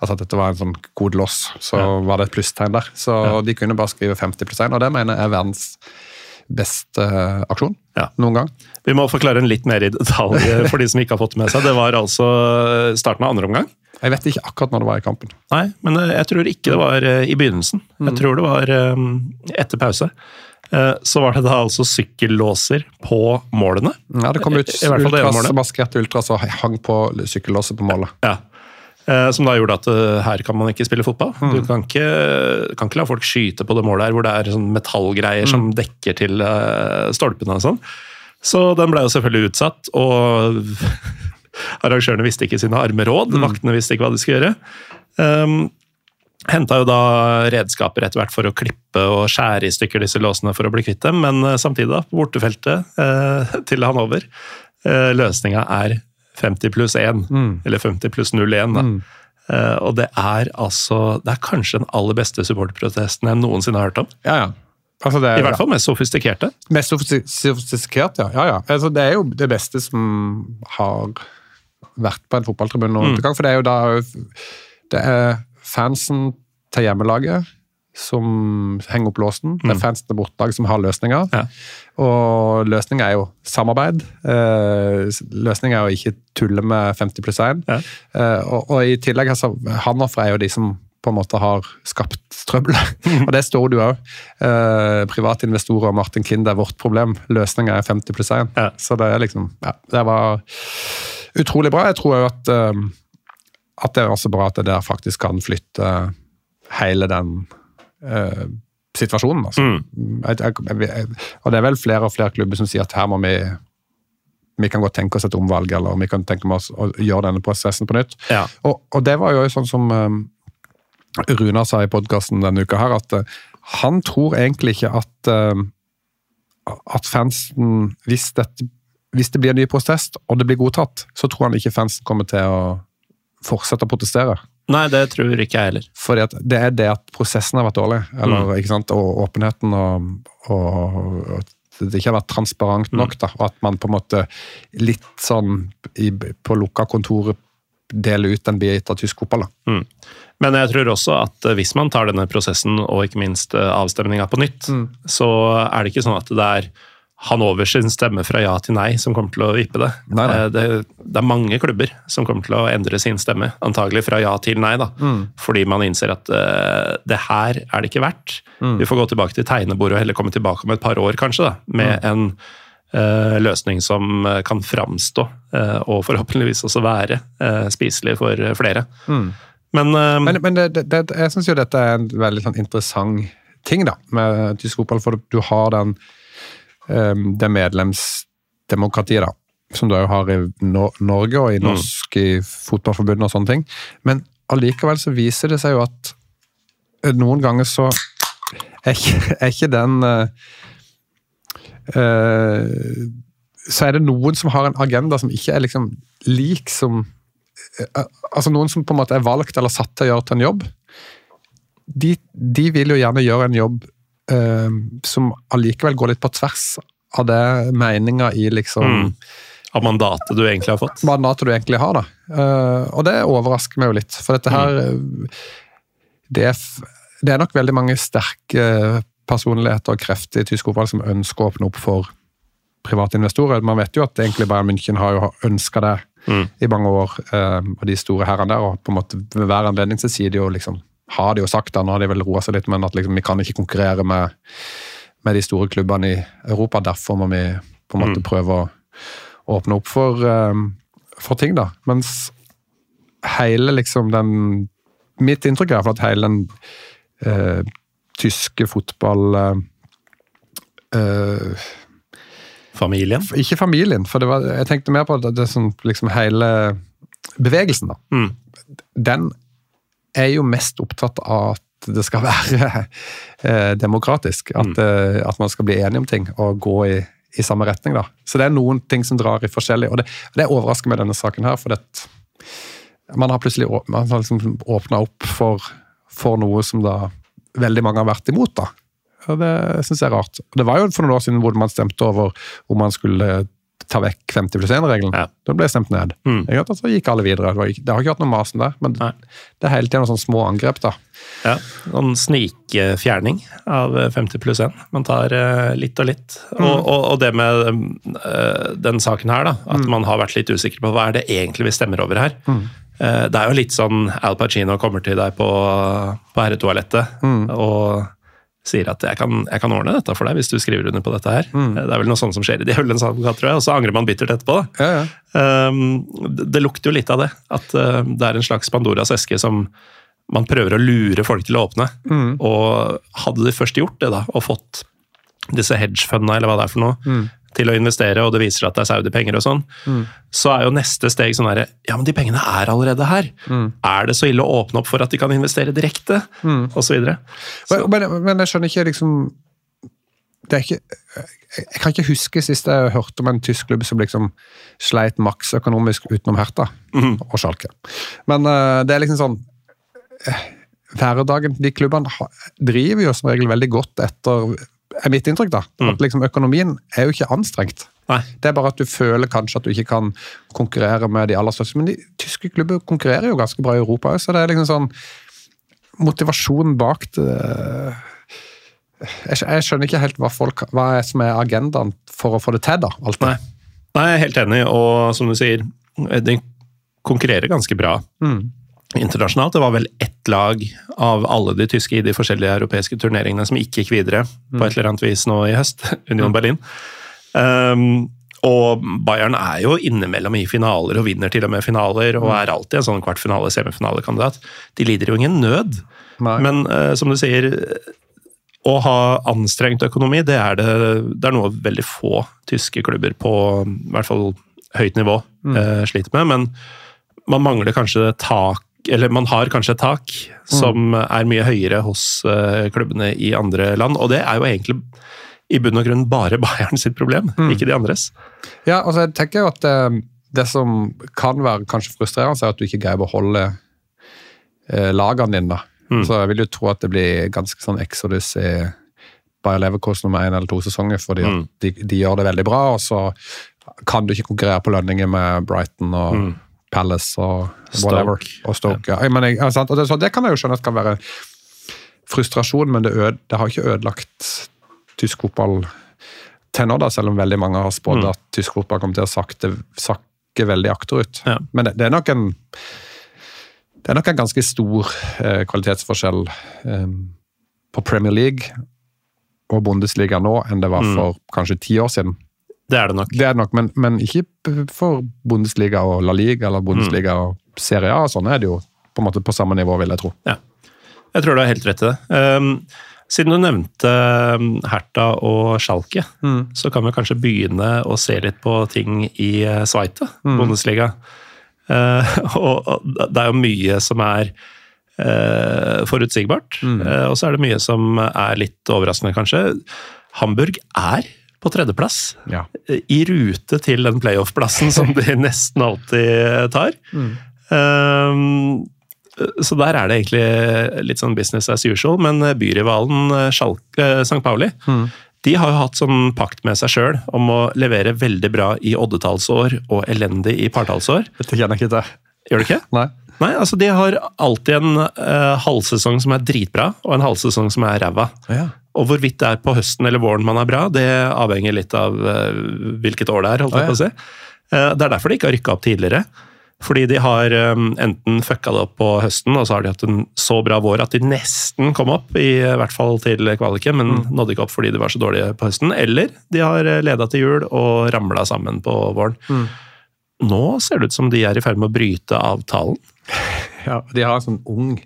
Altså at dette var en sånn kodelås, så var det et plusstegn der. Så de kunne bare skrive 50 pluss 1, og det mener jeg er verdens beste eh, aksjon Ja. noen gang. Vi må forklare en litt mer i detalj for de som ikke har fått det med seg. Det var altså starten av andre omgang. Jeg vet ikke akkurat når det var i kampen. Nei, men eh, jeg tror ikke det var eh, i begynnelsen. Jeg tror det var eh, etter pause. Eh, Så var det da altså sykkellåser på målene. Ja, Det kom ut I hvert fall det ene ultras, målet. maskerte ultras og hang på sykkellåser på målet. Ja. Eh, Som da gjorde at eh, her kan man ikke spille fotball. Du kan ikke, kan ikke la folk skyte på det målet her hvor det er sånn metallgreier som dekker til stolpene og sånn. Så den ble jo selvfølgelig utsatt, og arrangørene visste ikke sine arme råd. Vaktene visste ikke hva de skulle gjøre. Um, Henta jo da redskaper etter hvert for å klippe og skjære i stykker disse låsene for å bli kvitt dem, men eh, samtidig, da, på bortefeltet eh, til Hanover, eh, løsninga er 50 pluss 1, eller 50 pluss 01. Da. Eh, og det er altså Det er kanskje den aller beste supporterprotesten jeg noensinne har hørt om. Ja, ja. Altså det, I hvert fall mest sofistikerte. Mest sofistik- sofistikert, ja. ja, ja. Altså, det er jo det beste som har vært på en fotballtribune noen Mm. gang. For det er jo da Det er fansen til hjemmelaget som henger opp låsen. Det er fansen til bortelag som har løsninger. Ja. Og løsninga er jo samarbeid. Eh, løsninga er å ikke tulle med 50 pluss 1. Ja. Eh, og, og i tillegg, altså, Hanoffer er jo de som på en måte har skapt trøbbel. og det står det jo òg. Eh, private investorer og Martin Kind er vårt problem. Løsninga er 50 pluss 1. Ja. Så det er liksom Ja, det var utrolig bra. Jeg tror òg at, eh, at det er også bra at det der faktisk kan flytte hele den eh, situasjonen. Altså. Jeg, jeg, jeg, og det er vel flere og flere klubber som sier at her må vi vi kan godt tenke oss et omvalg, eller vi kan tenke oss å gjøre denne prosessen på nytt. Ja. Og, og det var jo sånn som um, Runar sa i podkasten denne uka her, at uh, han tror egentlig ikke at uh, at fansen, hvis, dette, hvis det blir en ny prosess og det blir godtatt, så tror han ikke fansen kommer til å fortsette å protestere. Nei, det tror ikke jeg heller. At det er det at prosessen har vært dårlig, eller, ikke sant? og åpenheten og, og, og det ikke har vært transparent nok. da, og At man på en måte litt sånn i, på lukka kontoret deler ut en bit av tysk fotball. Mm. Men jeg tror også at eh, hvis man tar denne prosessen og ikke minst eh, avstemninga på nytt, så er det ikke sånn at det er Hanover sin stemme fra ja til nei som kommer til å vippe det. Nei, nei. Eh, Det, det er mange klubber som kommer til å endre sin stemme, antagelig fra ja til nei. da. Fordi man innser at uh, det her er det ikke verdt. Vi får gå tilbake til tegnebordet og heller komme tilbake om et par år kanskje, da, med en uh, løsning som kan framstå, uh, og forhåpentligvis også være, spiselig for flere. Men, eh, Men, men det, det, jeg syns jo dette er en veldig sånn interessant ting da, med tysk fotball. For du har den, det medlemsdemokratiet da, som du òg har i Norge og i norsk i fotballforbund og sånne ting. Men allikevel så viser det seg jo at eh, noen ganger så er ikke, er ikke den uh, Så er det noen som har en agenda som ikke er liksom lik som uh, Altså noen som på en måte er valgt eller satt til å gjøre til en jobb. De, de vil jo gjerne gjøre en jobb som allikevel går litt på tvers av det meninga i liksom Mm. av mandatet du egentlig har fått. mandatet du egentlig har. da. Eh, og det overrasker meg jo litt. For dette her eh, det, er, det er nok veldig mange sterke personligheter og krefter i tysk fotball som ønsker å åpne opp for private investorer. Man vet jo at egentlig Bayern München har jo ønska det i mange år, eh, og de store herrene der. og på en måte Ved hver anledning så sier de jo liksom har de jo sagt da, nå har de vel roa seg litt, men at liksom, vi kan ikke konkurrere med, med de store klubbene i Europa. Derfor må vi på en måte prøve å åpne opp for, eh, for ting, da. Mens hele liksom den Mitt inntrykk er at hele den eh, tyske fotball eh, Familien. Ikke familien, for det var, jeg tenkte mer på det, det som liksom hele bevegelsen. da. Mm. Den er jo mest opptatt av at det skal være eh, demokratisk. At, eh, at man skal bli enige om ting og gå i, i samme retning. da. Så det er noen ting som drar i forskjellig, og det, det overrasker meg denne saken her. for det, man har plutselig man har liksom åpna opp for, for noe som da veldig mange har vært imot. da. Og Det syns jeg er rart. Det var jo for noen år siden hvor man stemte over om man skulle ta vekk 50 pluss 1-regelen. Ja. Da ble det stemt ned. Mm. Ikke Så gikk alle videre. Det, ikke, det har ikke vært noe masen der, men Nei. det er hele tiden noen sånne små angrep. da. Ja, Noen snikfjerning av 50 pluss 1. Man tar eh, litt og litt. Og, og, og det med eh, den saken her, da, at man har vært litt usikker på hva er det egentlig vi stemmer over her. Eh, det er jo litt sånn Al Pacino kommer til deg på, på herretoalettet og sier at jeg kan, jeg kan ordne dette for deg hvis du skriver under på dette her. Mm. Det er vel noe sånt som skjer i Djevelens advokat, tror jeg, og så angrer man bittert etterpå. da. Ja, ja. Um, det, det lukter jo litt av det. At uh, det er en slags Pandoras eske som man prøver å lure folk til å åpne. Og hadde de først gjort det, da, og fått disse hedgefunda, eller hva det er for noe, til å investere, og det viser at det er Saudi-penger og sånn, så er jo neste steg sånn herre Ja, men de pengene er allerede her. Er det så ille å åpne opp for at de kan investere direkte? Og så videre. Men, men, men jeg skjønner ikke liksom det er ikke, Jeg kan ikke huske sist jeg hørte om en tysk klubb som liksom sleit maks økonomisk utenom Herta og Schalke. Men uh, det er liksom sånn eh, Hverdagen De klubbene driver jo som regel veldig godt etter er mitt inntrykk. da, at liksom Økonomien er jo ikke anstrengt. Nei. Det er bare at du føler kanskje at du ikke kan konkurrere med de aller største. Men de tyske klubber konkurrerer jo ganske bra i Europa òg, så det er liksom sånn motivasjonen bak det jeg, jeg skjønner ikke helt hva, folk, hva er som er agendaen for å få det til, da. Alt det. Nei. Nei, jeg er helt enig, og som du sier, de konkurrerer ganske bra Mm. Internasjonalt. Det var vel ett lag av alle de tyske i de forskjellige europeiske turneringene som ikke gikk videre på et eller annet vis nå i høst. Union Berlin. Um, og Bayern er jo innimellom i finaler og vinner til og med finaler, og er alltid en sånn kvartfinale-semifinalekandidat. De lider jo ingen nød, Nei. men uh, som du sier å ha anstrengt økonomi, det er, det, det er noe veldig få tyske klubber på i hvert fall høyt nivå eh, sliter med. Men man mangler kanskje tak eller man har kanskje et tak som er mye høyere hos eh, klubbene i andre land, og det er jo egentlig i bunn og grunn bare Bayern sitt problem, ikke de andres. Ja, altså jeg tenker jo at det, det som kan være kanskje frustrerende, er at du ikke greier å beholde eh, lagene dine. da. Så jeg vil jo tro at det blir ganske sånn exodus i Bayer Leverkost nummer én eller to sesonger, fordi at de, de gjør det veldig bra, og så kan du ikke konkurrere på lønninger med Brighton og Palace og whatever. Stoke. Og Stoke, ja. Jeg, ja, sant? Og det, så det kan jeg jo skjønne at kan være frustrasjon, men det, øde, det har ikke ødelagt tysk fotball til nå, da, selv om veldig mange har spådd at tysk fotball kommer til å sakte, sakke veldig akterut. Ja. Men det, det er nok en det er nok en ganske stor eh, kvalitetsforskjell eh, på Premier League og Bundesliga nå enn det var for kanskje ti år siden. Det er det nok. Det er det nok, men, men ikke for Bundesliga og La Liga eller Bundesliga og Serie A. Sånn er det jo på en måte på samme nivå, vil jeg tro. Ja. Jeg tror du har helt rett i det. Um, siden du nevnte Herta Hertha og Schalke, så kan vi kanskje begynne å se litt på ting i Sveite, mm. Bundesliga. Uh, og og det er jo mye som er uh, forutsigbart, uh, og så er det mye som er litt overraskende, kanskje. Hamburg er på tredjeplass Ja. i rute til den playoff-plassen som de nesten alltid tar. Um, så der er det egentlig litt sånn business as usual, men byrivalen eh, eh, St. Pauli de har jo hatt sånn pakt med seg sjøl om å levere veldig bra i oddetallsår og elendig i partallsår. Dette kjenner jeg ikke til. Gjør du ikke? Nei. Nei, altså de har alltid en uh, halvsesong som er dritbra, og en halvsesong som er ræva. Ja. Og hvorvidt det er på høsten eller våren man er bra, det avhenger litt av uh, hvilket år det er. holdt jeg på å si. Uh, Det er derfor de ikke har rykka opp tidligere. Fordi de har um, enten fucka det opp på høsten, og så har de hatt en så bra vår at de nesten kom opp, i hvert fall til kvaliken, men Mm. nådde ikke opp fordi de var så dårlige på høsten. Eller de har leda til jul og ramla sammen på våren. Mm. Nå ser det ut som de er i ferd med å bryte avtalen. Ja, de har en sånn ung,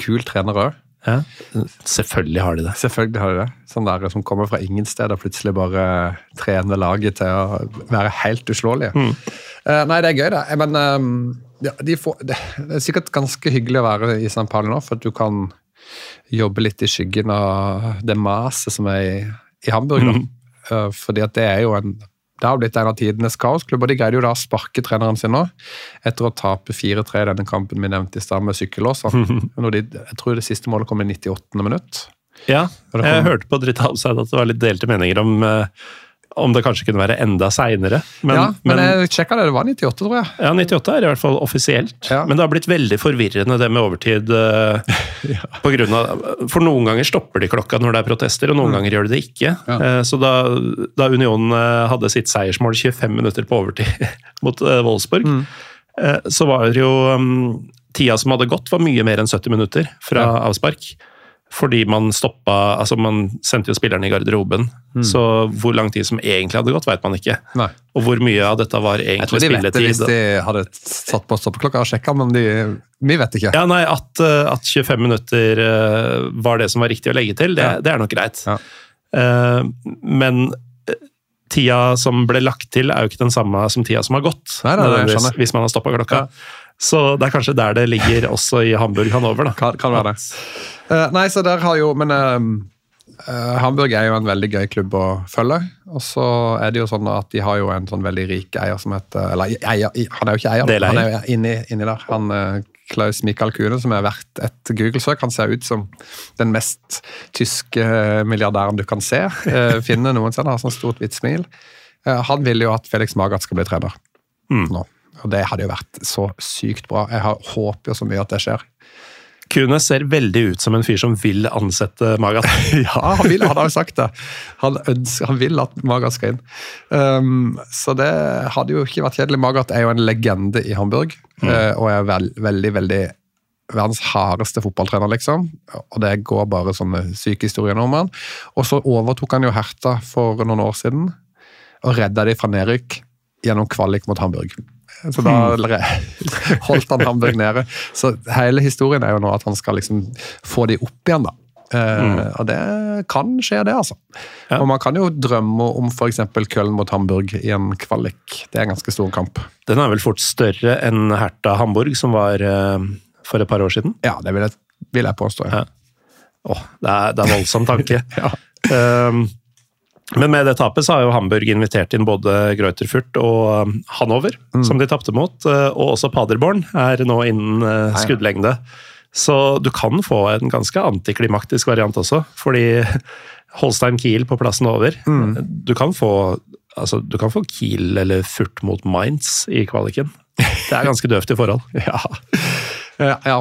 kul trener òg. Ja, Selvfølgelig har de det. Selvfølgelig har de det. Sånn der som kommer fra ingen sted og plutselig bare trener laget til å være helt uslåelige. Eh, nei, det er gøy, det. Men eh, ja, de får, det, det er sikkert ganske hyggelig å være i San Pali nå, for at du kan jobbe litt i skyggen av det maset som er i, i Hamburg. Da. Uh, fordi at det er jo en det har blitt en av tidenes kaosklubb, og de greide jo da å sparke treneren sin nå, etter å tape 4-3 i denne kampen vi nevnte i stad med sykkellåser. Jeg tror det siste målet kom i 98. minutt. Ja, jeg hørte på Dritt Outside at det var litt delte meninger om, eh, om det kanskje kunne være enda seinere. Men, ja, men, men, jeg sjekka det, det var 98, tror jeg. ja, 98 er i hvert fall offisielt. Ja. Men det har blitt veldig forvirrende det med overtid. ja. på grunn av, for noen ganger stopper de klokka når det er protester, og noen ganger gjør de det ikke. Ja. Eh, Så da, da Union eh, hadde sitt seiersmål 25 minutter på overtid mot eh, Wolfsburg, mm. så var det jo mm, Tida som hadde gått, var mye mer enn 70 minutter fra avspark. Fordi man stoppa Altså, man sendte jo spillerne i garderoben. Så hvor lang tid som egentlig hadde gått, veit man ikke. Nei. Og hvor mye av dette var Jeg egentlig tror de vet det hvis de hadde satt på stoppeklokka og sjekka, men de, vi vet ikke. Ja, nei, at, eh, at 25 minutter eh, var det som var riktig å legge til, det, Ja. det er nok greit. Ja. Eh, Men tida som ble lagt til, er jo ikke den samme som tida som har gått. Nei, nei, nei, jeg hvis man har stoppa klokka. Ja. Så det er kanskje der det ligger også i Hamburg-Hanover. Kan, kan være det. Eh, nei, så der har jo Men uh, Hamburg er jo en veldig gøy klubb å følge. Og så er det jo sånn at de har jo en sånn veldig rik eier som heter Eller eier, han er jo ikke eier, da. han er jo inni, inni der. Han eh, Klaus Michael Kuhne, som er verdt et Google-søk. Han ser ut som den mest tyske milliardæren du kan se. finne noensinne. Har sånn stort, hvitt smil. Han vil jo at Felix Magath skal bli trener Mm. nå. Og det hadde jo vært så sykt bra. Jeg har, håper jo så mye at det skjer. Kunes ser veldig ut som en fyr som vil ansette Magat. Ja, han vil, han har jo sagt det. Han, ønsker, han vil at Magat skal inn. Um, så det hadde jo ikke vært kjedelig. Magat er jo en legende i Hamburg, mm. og er vel, veldig, veldig verdens hardeste fotballtrener, liksom. Og det går bare sånne syke historier om han. Og så overtok han jo Herta for noen år siden, og redda de fra nedrykk gjennom kvalik mot Hamburg. Så da holdt han Hamburg nede. Så hele historien er jo nå at han skal liksom få de opp igjen, da. Mm. og det kan skje, det, altså. Ja. Og man kan jo drømme om f.eks. Köln mot Hamburg i en kvalik. Det er en ganske stor kamp. Den er vel fort større enn Herta Hamburg, som var uh, for et par år siden? Ja, det vil jeg, vil jeg påstå. Ja. Ja. Oh, det, er, det er voldsom tanke. ja. Um, men med det tapet så har jo Hamburg invitert inn både Greuterfurt og um, Hanover, mm. som de tapte mot. Uh, og også Paderborn er nå innen uh, skuddlengde. Så du kan få en ganske antiklimaktisk variant også, fordi Holstein Kiel på plassen over. Mm. Du, kan få, altså, du kan få Kiel eller Furt mot Mainz i kvaliken. Det er ganske døvt i forhold. ja. ja,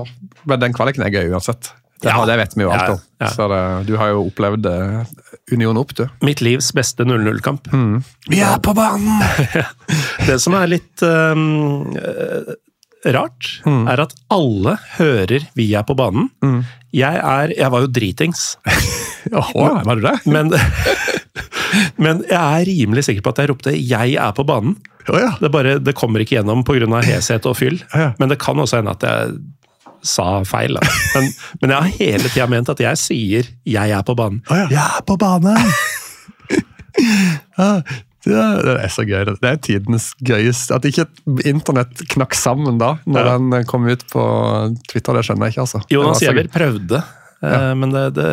men den kvaliken er gøy uansett. Det, ja, det vet vi jo alt om. Ja, ja. Så det, du har jo opplevd uh, Union opp, du. Mitt livs beste 0-0-kamp. Mm. Vi er på banen! det som er litt um, rart, mm. er at alle hører 'vi er på banen'. Mm. Jeg er Jeg var jo dritings. Jaha, var du det? Men, men jeg er rimelig sikker på at jeg ropte 'jeg er på banen'. Oh, ja. det, bare, det kommer ikke gjennom pga. heshet og fyll. Ja, men det kan også hende at jeg sa feil. Men, men, jeg har hele tida ment at jeg sier 'jeg er på banen'. Oh, ja. Jeg er på banen! det er så gøy. Det er tidenes gøyeste. At ikke internett knakk sammen da, når ja. den kom ut på Twitter, det skjønner jeg ikke. altså. Jonas Giæver prøvde, ja. men det, det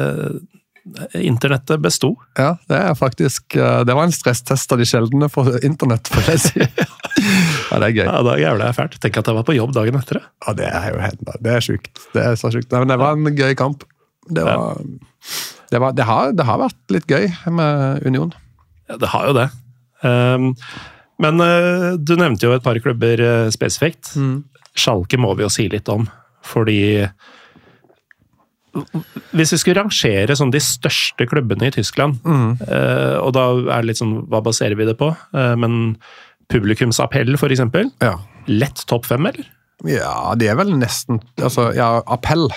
internettet besto. Ja, det er faktisk eh, Det var en stresstest av de sjeldne for internett, får jeg si. ja, det er gøy. Ja, Da jævla jeg fælt. Tenk at jeg var på jobb dagen etter. det. Ja, Det er jo helt, det er sjukt. Det er så sjukt. Men det var en gøy kamp. Det, var, det, var, det, har, det har, vært litt gøy med Union. Ja, det har jo det. Um, men uh, du nevnte jo et par klubber uh, spesifikt. Mm. Schalke må vi jo si litt om, fordi hvis vi skulle rangere sånn de største klubbene i Tyskland, mm. uh, og da er det litt sånn Hva baserer vi det på? Uh, men publikumsappell, eksempel. Ja. Lett topp fem, eller? Ja, de er vel nesten Altså, ja, appell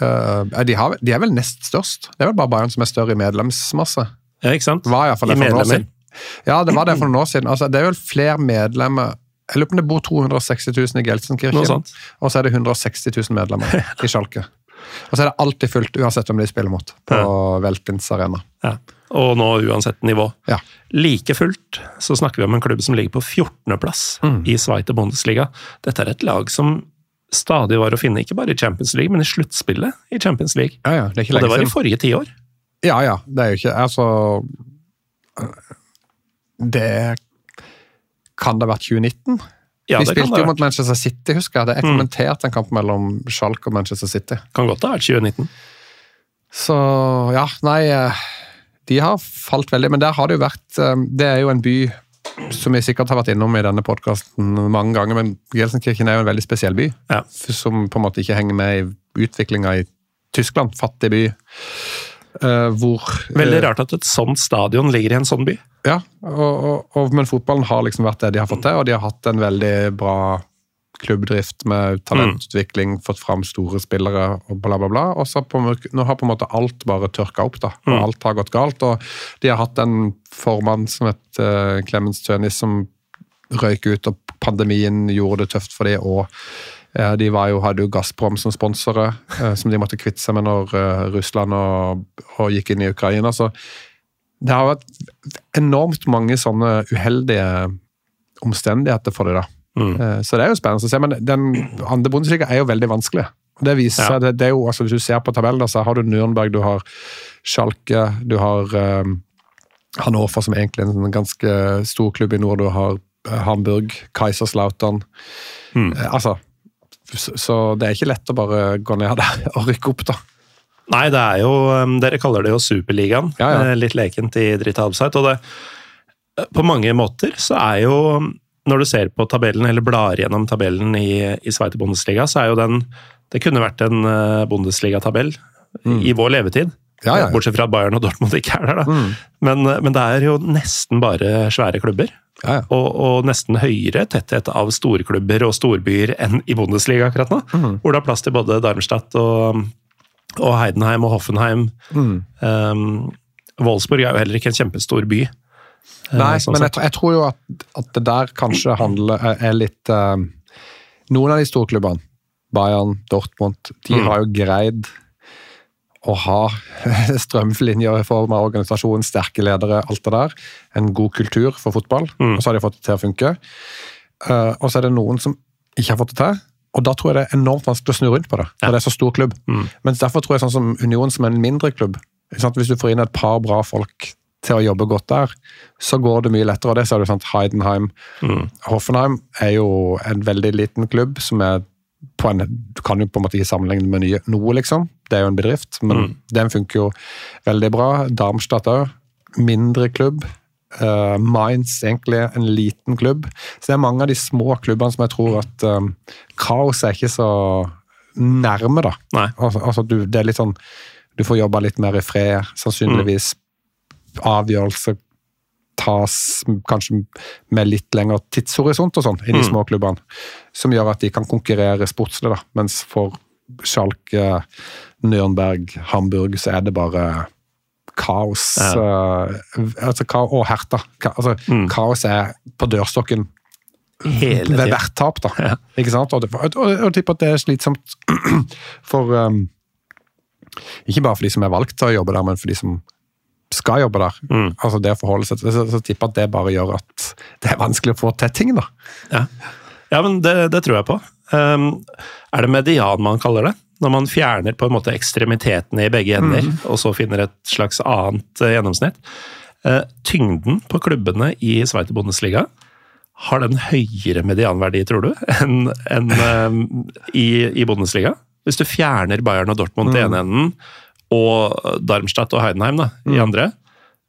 uh, de, har, de, er vel nest størst. Det er vel bare Bayern som er større i medlemsmasse. Ja, ikke sant? Var I, I medlemmer? Ja, det var det for noen år siden. Altså, det er vel flere medlemmer jeg lurer på om det bor 260 000 i Gelsenkirchen, og så er det 160 000 medlemmer i Schalke. Og så er det alltid fullt, uansett om de spiller mot, på ja. Veltins arena. Ja. Og nå uansett nivå. Ja. Like fullt så snakker vi om en klubb som ligger på 14.-plass mm. i Sveite Bundesliga. Dette er et lag som stadig var å finne, ikke bare i Champions League, men i sluttspillet i Champions League. Ja, ja, det og det var i forrige tiår. Ja, ja. Det er jo ikke Altså Det Kan det ha vært 2019? Ja, Vi spilte jo mot Manchester City, husker jeg. Det er mm. kommentert en kamp mellom Schalke og Manchester City. Kan godt ha vært 2019. Så ja, nei eh, De har falt veldig, men der har det jo vært eh, Det er jo en by som vi sikkert har vært innom i denne podkasten mange ganger, men Gelsenkirchen er jo en veldig spesiell by. Ja. Som på en måte ikke henger med i utviklinga i Tyskland. Fattig by. Uh, hvor Veldig uh, rart at et sånt stadion ligger i en sånn by. Ja, og, og, og, men fotballen har liksom vært det de har fått til, og de har hatt en veldig bra klubbdrift med talentutvikling, mm. fått fram store spillere og bla, bla, bla. Og så på, nå har på en måte alt bare tørka opp, da. Og mm. alt har gått galt. Og de har hatt en formann som het uh, Clemens Tønis, som røyk ut, og pandemien gjorde det tøft for dem. og de jo, hadde jo Gazprom som sponsorer, uh, som de måtte kvitte seg med når eh, Russland og, og gikk inn i Ukraina. Så det har vært enormt mange sånne uheldige omstendigheter for det. da. Mm. Eh, så det er jo spennende å se. Men den andre Bundesliga er jo veldig vanskelig. Det viser seg, ja. det, er jo, altså Hvis du ser på tabellen, så har du Nürnberg, du har Schalke, du har um, Hannover, som egentlig er en ganske stor klubb i nord. Du har Hamburg, Kaiserslautern. Mm. Altså, så det er ikke lett å bare gå ned der og rykke opp, da. Nei, det er jo um, Dere kaller det jo Superligaen. Ja, ja. Eh, litt lekent i Dritt Halbseit. Og det eh, På mange måter så er jo Når du ser på tabellen, eller blar gjennom tabellen i, i Sveite Bundesliga, så er jo den Det kunne vært en uh, Bundesliga-tabell i vår levetid. Ja, ja, ja. Bortsett fra at Bayern og Dortmund ikke er der, da. Men, uh, men det er jo nesten bare svære klubber. Ja, ja. Og, og nesten høyere tetthet av storklubber og storbyer enn i Bundesliga akkurat nå. Hvor det er plass til både Darmstadt og, og Heidenheim og Hoffenheim. Um, Wolfsburg er jo heller ikke en kjempestor by. Eh, Nei, sånn men jeg, tror- jeg tror jo at, at det der kanskje handler er litt eh, Noen av de storklubbene, Bayern, Dortmund, de Mm. har jo greid å ha strømlinjer av organisasjon, sterke ledere, alt det der. En god kultur for fotball, Mm. og så har de fått det til å funke. Uh, og så er det noen som ikke har fått det til. Og da tror jeg det er enormt vanskelig å snu rundt på det, når det er så stor klubb. Mm. Mens derfor tror jeg sånn som Union, som er en mindre klubb, hvis du får inn et par bra folk til å jobbe godt der, så går det mye lettere. Og det ser du sant, Heidenheim. Hoffenheim er jo en veldig liten klubb som er på en, Du kan jo på en måte ikke sammenligne med nye, noe, liksom. Det er jo en bedrift, men den funker jo veldig bra. Darmstadt òg. Mindre klubb. Uh, Mainz egentlig en liten klubb. Så det er mange av de små klubbene som jeg tror at um, kaos er ikke så nærme, da. Altså, altså du, det er litt sånn Du får jobba litt mer i fred, sannsynligvis. Avgjørelser tas kanskje med litt lengre tidshorisont og sånn i de små klubbene. Som gjør at de kan konkurrere sportslig, da. Mens for Schalke, Nürnberg, Hamburg så er det bare kaos. eh, altså, ka og Herta. Ka, altså, Kaos er på dørstokken Hele ved hvert tap, da. Ikke sant? Og, og, og, og jeg tipper at det er slitsomt for um, Ikke bare for de som er valgt til å jobbe der, men for de som skal jobbe der. Altså det å forholde seg til det, så, så tipper jeg at det bare gjør at det er vanskelig å få til ting, da. Ja, ja men det, det tror jeg på. Um, er det median man kaller det? Når man fjerner på en måte ekstremitetene i begge ender, og så finner et slags annet uh, gjennomsnitt. Uh, tyngden på klubbene i Sveiter Bundesliga, har den høyere medianverdi, tror du, enn en, um, i, i Bundesliga? Hvis du fjerner Bayern og Dortmund til ene enden, og Darmstadt og Heidenheim da, i andre,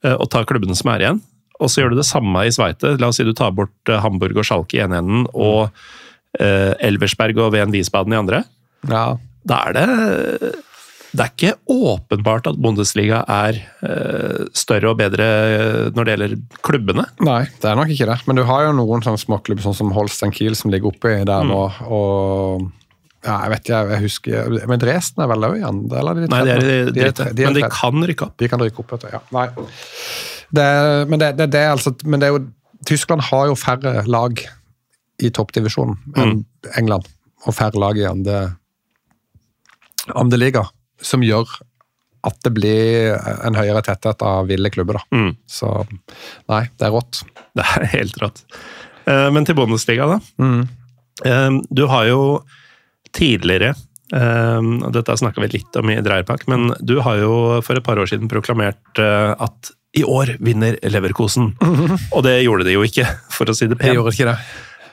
eh, og tar klubbene som er igjen, og så gjør du det samme i Sveite. La oss si du tar bort eh, Hamburg og Schalke i ene enden, og eh, Elversberg og VN Wiesbaden i andre. Ja. Da er det Det er ikke åpenbart at Bundesliga er eh, større og bedre når det gjelder klubbene. Nei, det er nok ikke det. Men du har jo noen sånne småklubber sånn som Holstein Kiel som ligger oppi der nå. og ja, jeg vet ikke, jeg husker Men Dresden er vel òg igjen? Eller de Nei, de er i tredje? dritt, de er men de kan rykke opp. De kan rykke opp, vet du. Ja. Nei. Det, men, det, det, det er altså, men det er jo Tyskland har jo færre lag i toppdivisjonen enn England. Og færre lag i andre, andre liga, som gjør at det blir en høyere tetthet av ville klubber. da. Mm. Så nei, det er rått. Det er helt rått. Eh, Men til Bundesliga, da. Mm. Eh, Du har jo tidligere og Dette snakka vi litt om i Dreierpak, men du har jo for et par år siden proklamert eh, at i år vinner Leverkosen. Og det gjorde de jo ikke, for å si det pent. det.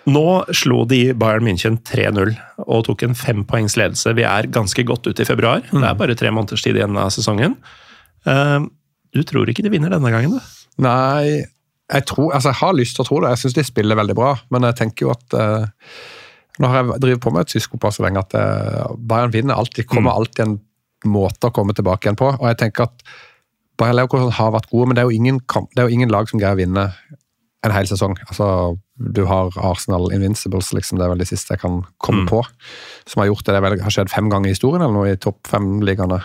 Nå slo de Bayern München 3-0 og tok en fempoengs ledelse. Vi er ganske godt ute i februar. Det er bare tre måneders tid igjen av sesongen. Eh, Du tror ikke de vinner denne gangen, du? Nei, jeg, tror, altså jeg har lyst til å tro det. Jeg syns de spiller veldig bra, men jeg tenker jo at eh, Nå har jeg drevet på med et psykopat så lenge at eh, Bayern vinner alltid. kommer alltid en måte å komme tilbake igjen på. Og jeg tenker at Bayern Leverkusen har vært gode, men det er ingen, det er jo ingen lag som greier å vinne en hel sesong. Altså, Du har Arsenal Invincibles, liksom, det er vel det siste jeg kan komme på, som har gjort det. Det vel, har skjedd fem ganger i historien, eller noe, i topp fem-ligaene.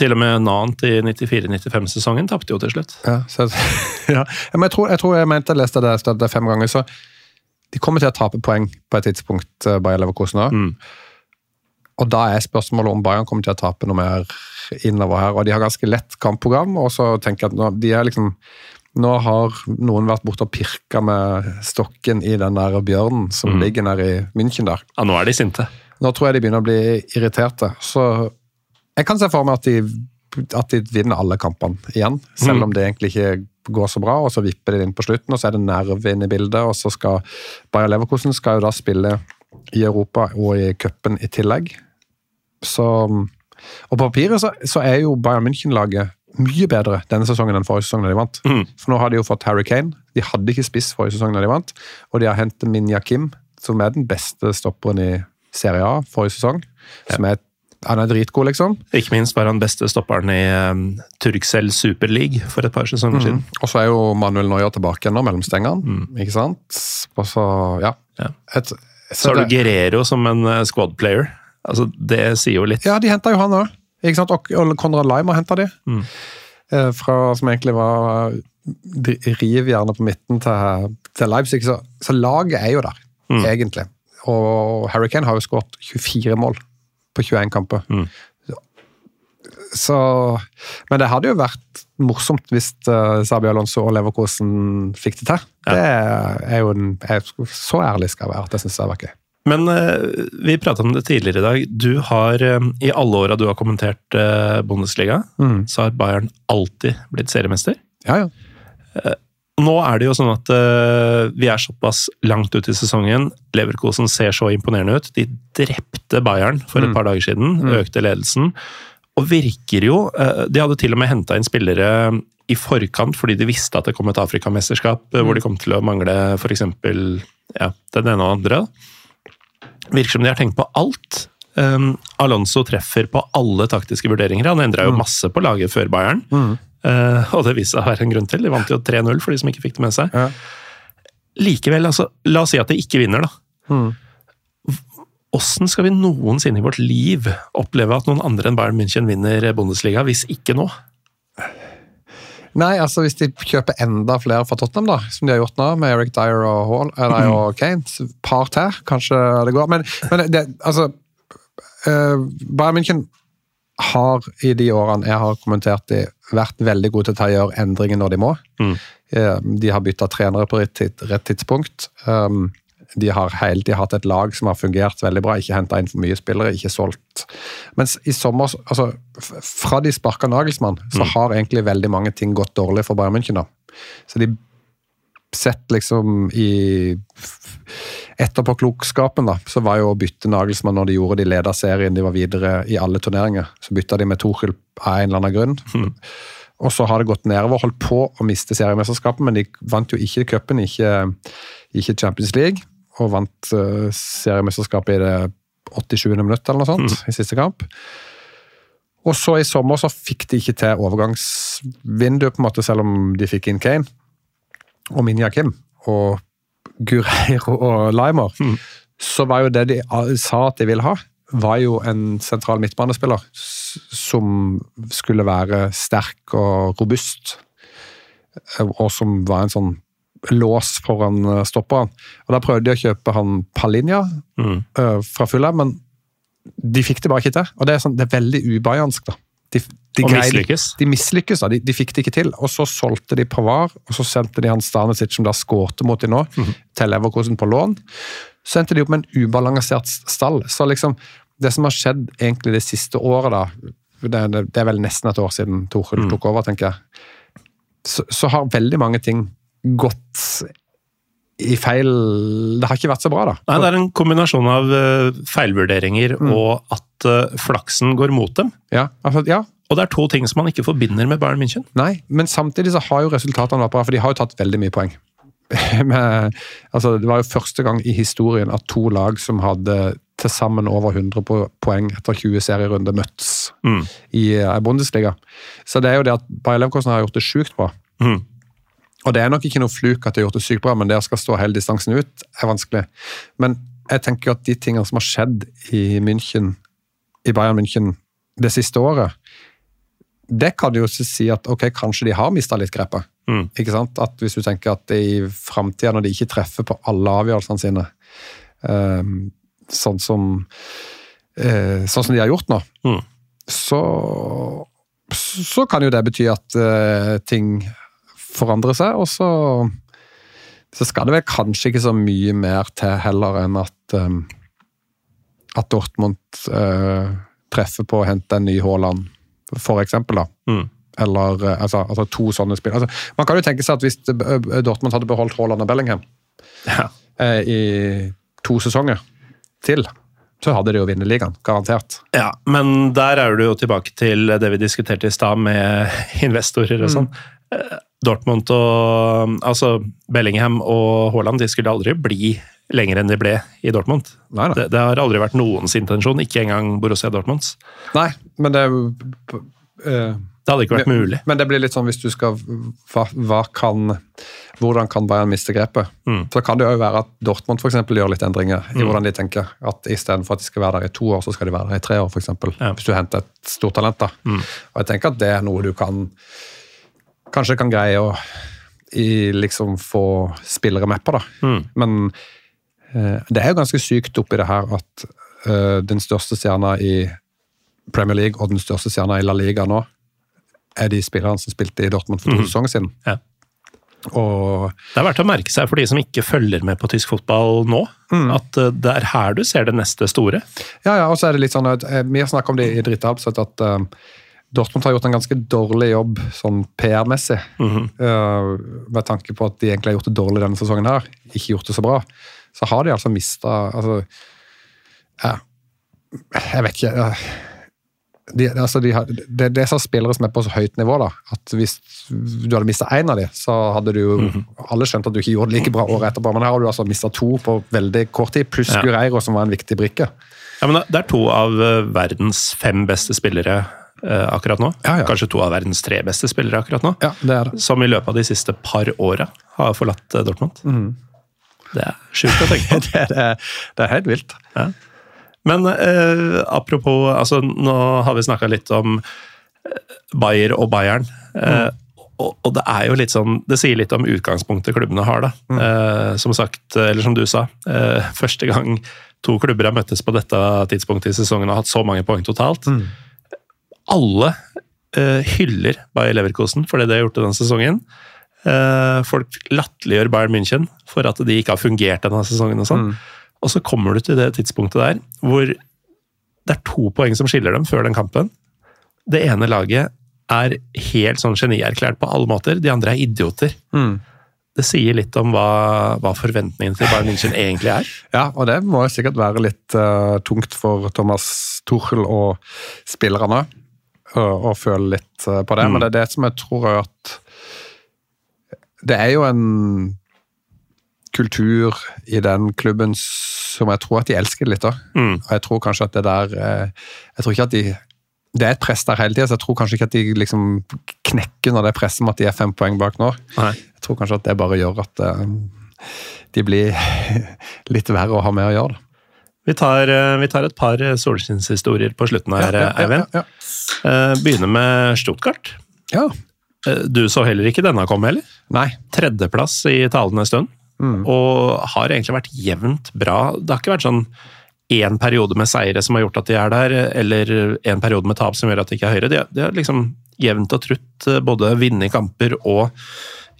Til og med Nant i 94-95-sesongen tapte jo til slutt. Ja, så, ja. Men jeg tror, jeg tror jeg mente jeg leste det, det fem ganger, så de kommer til å tape poeng på et tidspunkt, eh, Bayer Leverkusen også. Og da er spørsmålet om Bayern kommer til å tape noe mer innover her. Og de har ganske lett kampprogram, og så tenker jeg at nå, de er liksom nå har noen vært borte og pirka med stokken i den der bjørnen som ligger nede i München der. Ja, nå er de sinte. Nå tror jeg de begynner å bli irriterte. Så jeg kan se for meg at de, at de vinner alle kampene igjen, selv om det egentlig ikke går så bra. Og så vipper de inn på slutten, og så er det nerve inne i bildet. Og så skal Bayer Leverkusen skal jo da spille i Europa og i cupen i tillegg. Så Og på papiret så, så er jo Bayern München-laget mye bedre denne sesongen enn forrige sesong da de vant. For nå har de jo fått Harry Kane. De hadde ikke spiss forrige sesong da de vant. Og de har hentet Minja Kim, som er den beste stopperen i Serie A forrige sesong. Som er, han er dritgod, liksom. Ikke minst var han beste stopperen i um, Turkcell Super League for et par sesonger siden. Og så er jo Manuel Neuer tilbake nå, mellom stengene. Ikke sant? Og så, ja. Ja. Et, Så har du Guerrero som en uh, squad player. Altså, det sier jo litt. Ja, de henta jo han òg. Og og Konrad Laimer henta de. Eh, fra, som egentlig var riv gjerne på midten til, til Leipzig. Så, så laget er jo der, egentlig. Og Harry Kane har jo skåret 24 mål på 21 kamper. Så, men det hadde jo vært morsomt hvis uh, Sabi Alonso og Leverkosen fikk det til. Det er jo en, jeg, Så ærlig skal jeg være at jeg syns det var gøy. Men uh, vi prata om det tidligere i dag. Du har um, I alle åra du har kommentert Bundesliga, mm. så har Bayern alltid blitt seriemester. Ja, ja. Nå er det jo sånn at uh, vi er såpass langt ut i sesongen. Leverkosen ser så imponerende ut. De drepte Bayern for et par dager siden. Økte ledelsen. Og virker jo uh, De hadde til og med henta inn spillere i forkant fordi de visste at det kom et Afrikamesterskap mm. hvor de kom til å mangle f.eks. Ja, den ene og andre. Virker som de har tenkt på alt. Um, Alonso treffer på alle taktiske vurderinger. Han endra jo masse på laget før Bayern. Uh, og det viste seg å være en grunn til. De vant jo 3-0 for de som ikke fikk det med seg. Ja. Likevel, altså, la oss si at de ikke vinner, da. Åssen skal vi noensinne i vårt liv oppleve at noen andre enn Bayern München vinner Bundesliga, hvis ikke nå? Nei, altså hvis de kjøper enda flere fra Tottenham, da, som de har gjort nå, med Eric Dyer og, Hall, eller, nei, og Kane, så par til, kanskje det går. Men, men det, altså uh, Bayern München har i de årene jeg har kommentert de, vært veldig gode til å gjøre endringer når de må. Mm. De har bytta trenere på rett, tidspunkt. Um, de har hele tiden hatt et lag som har fungert veldig bra, ikke henta inn for mye spillere, ikke solgt. Mens i sommer, altså, fra de sparka Nagelsmann, så har egentlig veldig mange ting gått dårlig for Bayern München. da. Så de setter liksom i Etterpåklokskapen, da, så var jo å bytte Nagelsmann når de gjorde de leda serien, de var videre i alle turneringer. Så bytta de med Tuchel av en eller annen grunn. Og så har det gått nedover, holdt på å miste seriemesterskapet, men de vant jo ikke cupen, ikke, ikke Champions League, og vant uh, seriemesterskapet i det 87. minutt eller noe sånt, i siste kamp. Og så i sommer så fikk de ikke til overgangsvinduet, på en måte, selv om de fikk inn Kane og Minja Kim og Gureiro og Limer. Så var jo det de sa at de ville ha, var jo en sentral midtbanespiller som skulle være sterk og robust. Og som var en sånn lås foran eh, stopperen. Og Da prøvde de å kjøpe han Palinja mm. fra Fulham, men de fikk det bare ikke til. Og det er, sånn, det er veldig ubajansk, da. De, de Og mislykkes. De mislykkes. De, de fikk det ikke til. Og så solgte de Pavar, og så sendte de han Stanisic, som da skårte mot de nå, til Leverkosen på lån. Så endte de opp med en ubalansert stall. Så liksom, det som har skjedd egentlig det siste året, da Det, det, det er vel nesten et år siden Torhild tok over, tenker jeg. Så, så har veldig mange ting gått i feil Det har ikke vært så bra, da. Nei, Det er en kombinasjon av feilvurderinger feilvurderinger og at eh, flaksen går mot dem. Ja, altså, ja, Og det er to ting som man ikke forbinder med Bayern München. Nei, men samtidig så har jo resultatene vært bra, for de har jo tatt veldig mye poeng. Med, altså, det var jo første gang i historien at to lag som hadde til sammen over 100 poeng etter 20 serierunder møttes i eh, Bundesliga. Så det er jo det at Bayer Leverkosen har gjort det sjukt bra. Mm. Og det er nok ikke noe fluk at de har gjort det sykt bra, men det å skal stå hele distansen ut er vanskelig. Men jeg tenker jo at de tingene som har skjedd i München, i Bayern München det siste året, det kan jo si at ok, kanskje de har mista litt grepet. Mm. Ikke sant? At Hvis du tenker at i framtida, når de ikke treffer på alle avgjørelsene sine, eh, sånn som eh, sånn som de har gjort nå, Mm. så, så kan jo det bety at eh, ting forandrer seg, og så så skal det vel kanskje ikke så mye mer til heller enn at eh, at Dortmund eh, treffer på å hente en ny Haaland, for eksempel. da. Mm. Eller eh, altså, altså to sånne spill. Altså, man kan jo tenke seg at hvis eh, Dortmund hadde beholdt Haaland og Bellingham Ja. eh, i to sesonger til, så hadde de jo vunnet ligaen. Garantert. Ja, men der er du jo tilbake til det vi diskuterte i stad med investorer og sånn. Mm. Dortmund og altså Bellingham og Haaland de skulle aldri bli lenger enn de ble i Dortmund. Nei, nei. Det, det har aldri vært noens intensjon, ikke engang Borussia Dortmunds. Nei, men det uh, Det hadde ikke vært mulig. Men det blir litt sånn hvis du skal hva, hva kan, Hvordan kan Bayern miste grepet? Mm. da kan det jo være at Dortmund for eksempel, gjør litt endringer i hvordan de tenker. At Istedenfor at de skal være der i to år, så skal de være der i tre år, f.eks. Ja. Mm. Hvis du henter et stort talent. da. Og jeg tenker at det er noe du kan kanskje kan greie å i, liksom få spillere med på. da. Mm. Men eh, det er jo ganske sykt oppi det her at eh, den største stjerna i Premier League og den største stjerna i La Liga nå er de spillerne som spilte i Dortmund for to sesonger siden. Ja. Og Det er verdt å merke seg for de som ikke følger med på tysk fotball nå, at eh, det er her du ser det neste store. ja, ja, og så er det litt sånn at eh, Vi har snakket om det i Drita Absett, at um, Dortmund har gjort en ganske dårlig jobb sånn PR-messig. eh, med tanke på at de egentlig har gjort det dårlig denne sesongen her, ikke gjort det så bra. Så har de altså mista altså, ja, Jeg vet ikke eh, de, altså de har, det, det er så spillere som er på så høyt nivå, da, at hvis du hadde mista én av dem, så hadde du jo alle skjønt at du ikke gjorde det like bra året etterpå. Men her har du altså mista to på veldig kort tid, pluss Ja. Gureiro, som var en viktig brikke. Ja, men Det er to av eh, verdens fem beste spillere eh, akkurat nå. Ja, ja. Kanskje to av verdens tre beste spillere akkurat nå. Ja, det er det. Som i løpet av de siste par åra har forlatt Dortmund. Dortmund. Det er sjukt å tenke på. det, er, det er helt vilt. Ja. Men eh, apropos altså, Nå har vi snakka litt om eh, Bayer og Bayern. Eh, og, og det er jo litt sånn Det sier litt om utgangspunktet klubbene har, da. Eh, som sagt, eller som du sa, eh, første gang to klubber har møttes på dette tidspunktet i sesongen og har hatt så mange poeng totalt. Alle eh, hyller Bayer Leverkosen for det de har gjort denne sesongen. Eh, folk latterliggjør Bayern München for at de ikke har fungert denne sesongen. Og sånn. Og så kommer du til det tidspunktet der hvor det er to poeng som skiller dem før den kampen. Det ene laget er helt sånn genierklært på alle måter, de andre er idioter. Det sier litt om hva, hva forventningene til Bayern München egentlig er. Ja, og det må sikkert være litt uh, tungt for Thomas Tuchel og spillerne å føle litt uh, på det. Men det er det som jeg tror at Det er jo en kultur i den klubben som jeg tror at de elsker litt. da. Mm. Og jeg tror kanskje at det der eh, Jeg tror ikke at de Det er et press der hele tida, så jeg tror kanskje ikke at de liksom knekker når det er presset med at de er fem poeng bak nå. Nei. Jeg tror kanskje at det bare gjør at eh, de blir litt verre å ha med å gjøre. Vi tar, eh, vi tar et par solskinnshistorier på slutten her, Ja, ja, ja, Eivind. Begynner med Stuttgart. Ja. Du så heller ikke denne komme, heller? Nei. Tredjeplass i talende stund. Og har egentlig vært jevnt bra. Det har ikke vært sånn én periode med seire som har gjort at de er der, eller en periode med tap som gjør at de ikke er høyere. De har, de har liksom jevnt og trutt eh, både vunnet kamper og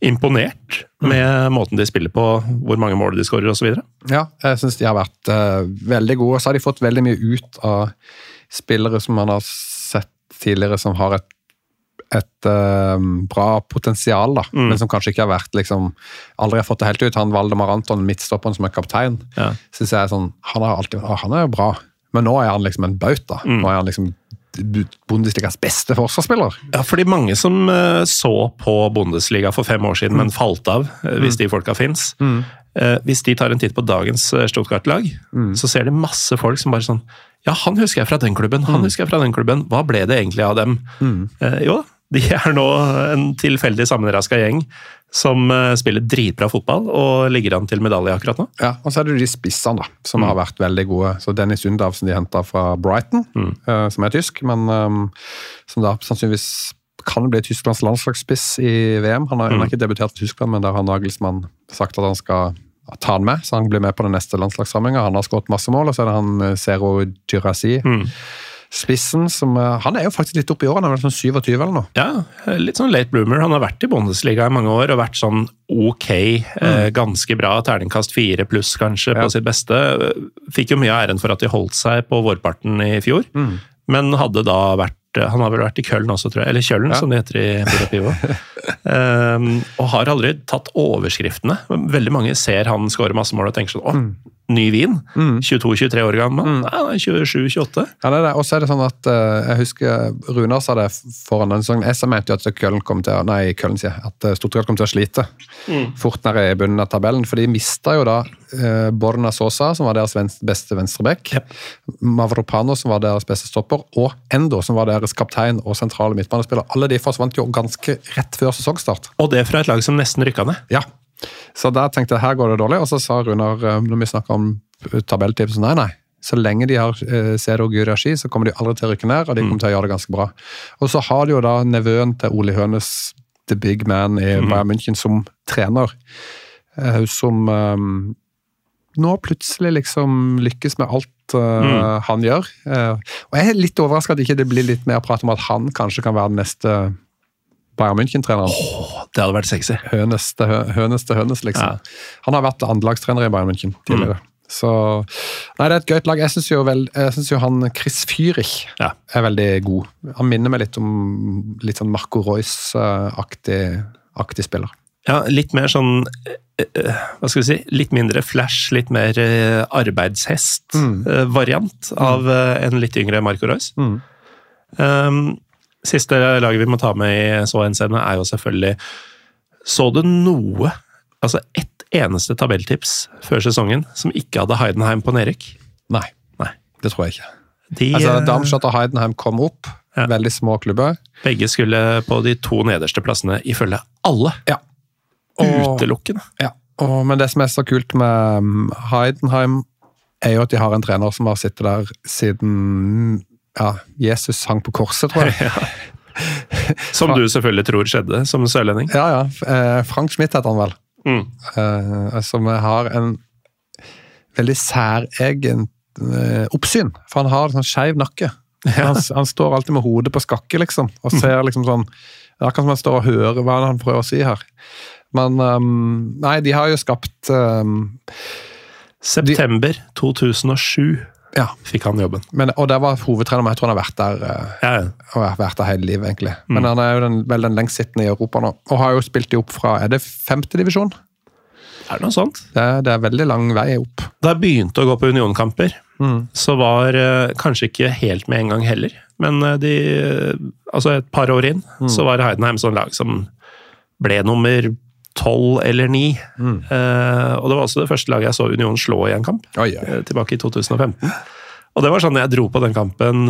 imponert med måten de spiller på, hvor mange mål de skårer osv. Ja, jeg syns de har vært uh, veldig gode. Så har de fått veldig mye ut av spillere som man har sett tidligere, som har et, et uh, bra potensial, da. Men som kanskje ikke har vært liksom Aldri har fått det helt ut. Han Valdemar Anton, midtstopperen som er kaptein, Ja. synes jeg er sånn Han har alltid ah, Han er jo bra, men nå er han liksom en bauta. Nå er han liksom Bundesligas beste forsvarsspiller. Ja, fordi mange som eh, så på Bundesliga for fem år siden, men falt av, hvis hvis de folka fins. Hvis de tar en titt på dagens eh, Stuttgart-lag, så ser de masse folk som bare sånn Ja, han husker jeg fra den klubben, han husker jeg fra den klubben. Hva ble det egentlig av dem? Eh, jo da, de er nå en tilfeldig sammenraska gjeng som eh, spiller dritbra fotball og ligger an til medalje akkurat nå. Ja, Og så er det de spissene, da, som har vært veldig gode. Så Dennis Undav, som de henta fra Brighton, eh, som er tysk, men um, som da sannsynligvis kan bli Tysklands landslagsspiss i VM. Han har, mm. ikke debutert i Tyskland, men der har Nagelsmann sagt at han skal ta han med, så han blir med på den neste landslagssamlinga. Han har skåret masse mål, og så er det han Zero Zero Girassi. Spissen, som eh, Han er jo faktisk litt oppe i årene, han er vel sånn 27 eller noe. Ja, litt sånn late bloomer. Han har vært i Bundesliga i mange år og vært sånn ok, eh, ganske bra. Terningkast fire pluss, kanskje, på sitt beste. Fikk jo mye av æren for at de holdt seg på vårparten i fjor, men hadde da vært han har vel vært i Köln også, tror jeg. Eller Kjøllen, Ja. som det heter i Budapivo. Pivo. um, og har aldri tatt overskriftene. Veldig mange ser han skåre masse mål og tenker sånn Å, ny vin. 22-23 år gammel. Nei, er 27-28. Ja, det er det. Og så er det sånn at eh, jeg husker Runar sa det foran den sesongen. Jeg mente jo at Køllen kom til å, nei, Køllen sier at Stortinget kom til å slite fort nede i bunnen av tabellen. For de mista jo da eh, Borna Sosa, som var deres venstre, beste venstrebekk. Mavropano, som var deres beste stopper. Og Endo, som var deres kaptein og sentrale midtbanespiller. Alle de forsvant jo ganske rett før sesongstart. Og det fra et lag som nesten rykka ned. Ja. Så der tenkte jeg her går det dårlig, og så sa Runar eh, når vi snakka om tabelltips nei, nei. Så lenge de har eh, Sedo Ski, så kommer de aldri til å rykke ned, og de kommer til å gjøre det ganske bra. Og så har de jo da nevøen til Ole Hønes, the big man i Bayern München, som trener. eh, Som nå plutselig liksom lykkes med alt eh, han gjør. Og jeg er litt overraska at ikke det blir litt mer prat om at han kanskje kan være den neste Bayern München-treneren. Det hadde vært sexy. Hønes til hø- hønes, til hønes, liksom. Han har vært andrelagstrener i Bayern München tidligere. Så Nei, det er et gøyt lag. Jeg syns jo, jo han Chris Fyrich Ja. er veldig god. Han minner meg litt om litt sånn Marco Royce-aktig aktig spiller. Ja, litt mer sånn eh, eh, Hva skal vi si? Litt mindre flash, litt mer eh, arbeidshest-variant av eh, en litt yngre Marco Reus. Mm. Um, siste laget vi må ta med i så henseende, er jo selvfølgelig Så du noe, altså ett eneste tabelltips før sesongen som ikke hadde Heidenheim på nedrykk? Nei, Nei. det tror jeg ikke. De, Altså, eh, Darmstadt og Heidenheim kom opp. Ja. Veldig små klubber. begge skulle på de to nederste plassene ifølge alle. Ja. Og- Utelukkende. Ja, og, men det som er så kult med mm, Heidenheim, er jo at de har en trener som har sittet der siden ja, Jesus hang på korset, tror jeg. Som du selvfølgelig tror skjedde, som sørlending. Ja, ja. Eh, Frank Schmidt heter han vel. Mm. Eh, som har en veldig særegen eh, oppsyn. For han har sånn skeiv nakke. Han, han står alltid med hodet på skakke, liksom. Og ser liksom sånn Det er akkurat som han står og hører hva han prøver å si her. Men um, Nei, de har jo skapt um, September 2007 Ja. fikk han jobben. Men, og der var hovedtrener, men jeg tror han har vært der eh, Ja, ja. vært der hele livet, egentlig. Men han er jo den, vel den lengstsittende i Europa nå. Og har jo spilt de opp fra Er det femtedivisjon? Er det noe sånt? Det, det er veldig lang vei opp. Da jeg begynte å gå på unionkamper, så var eh, kanskje ikke helt med en gang heller, men eh, de Altså et par år inn, så var Heidenheim sånn lag som ble nummer tolv eller ni. Eh, og det var også det første laget jeg så Union slå i en kamp, oh, yeah. uh, tilbake i 2015. Og det var sånn jeg dro på den kampen,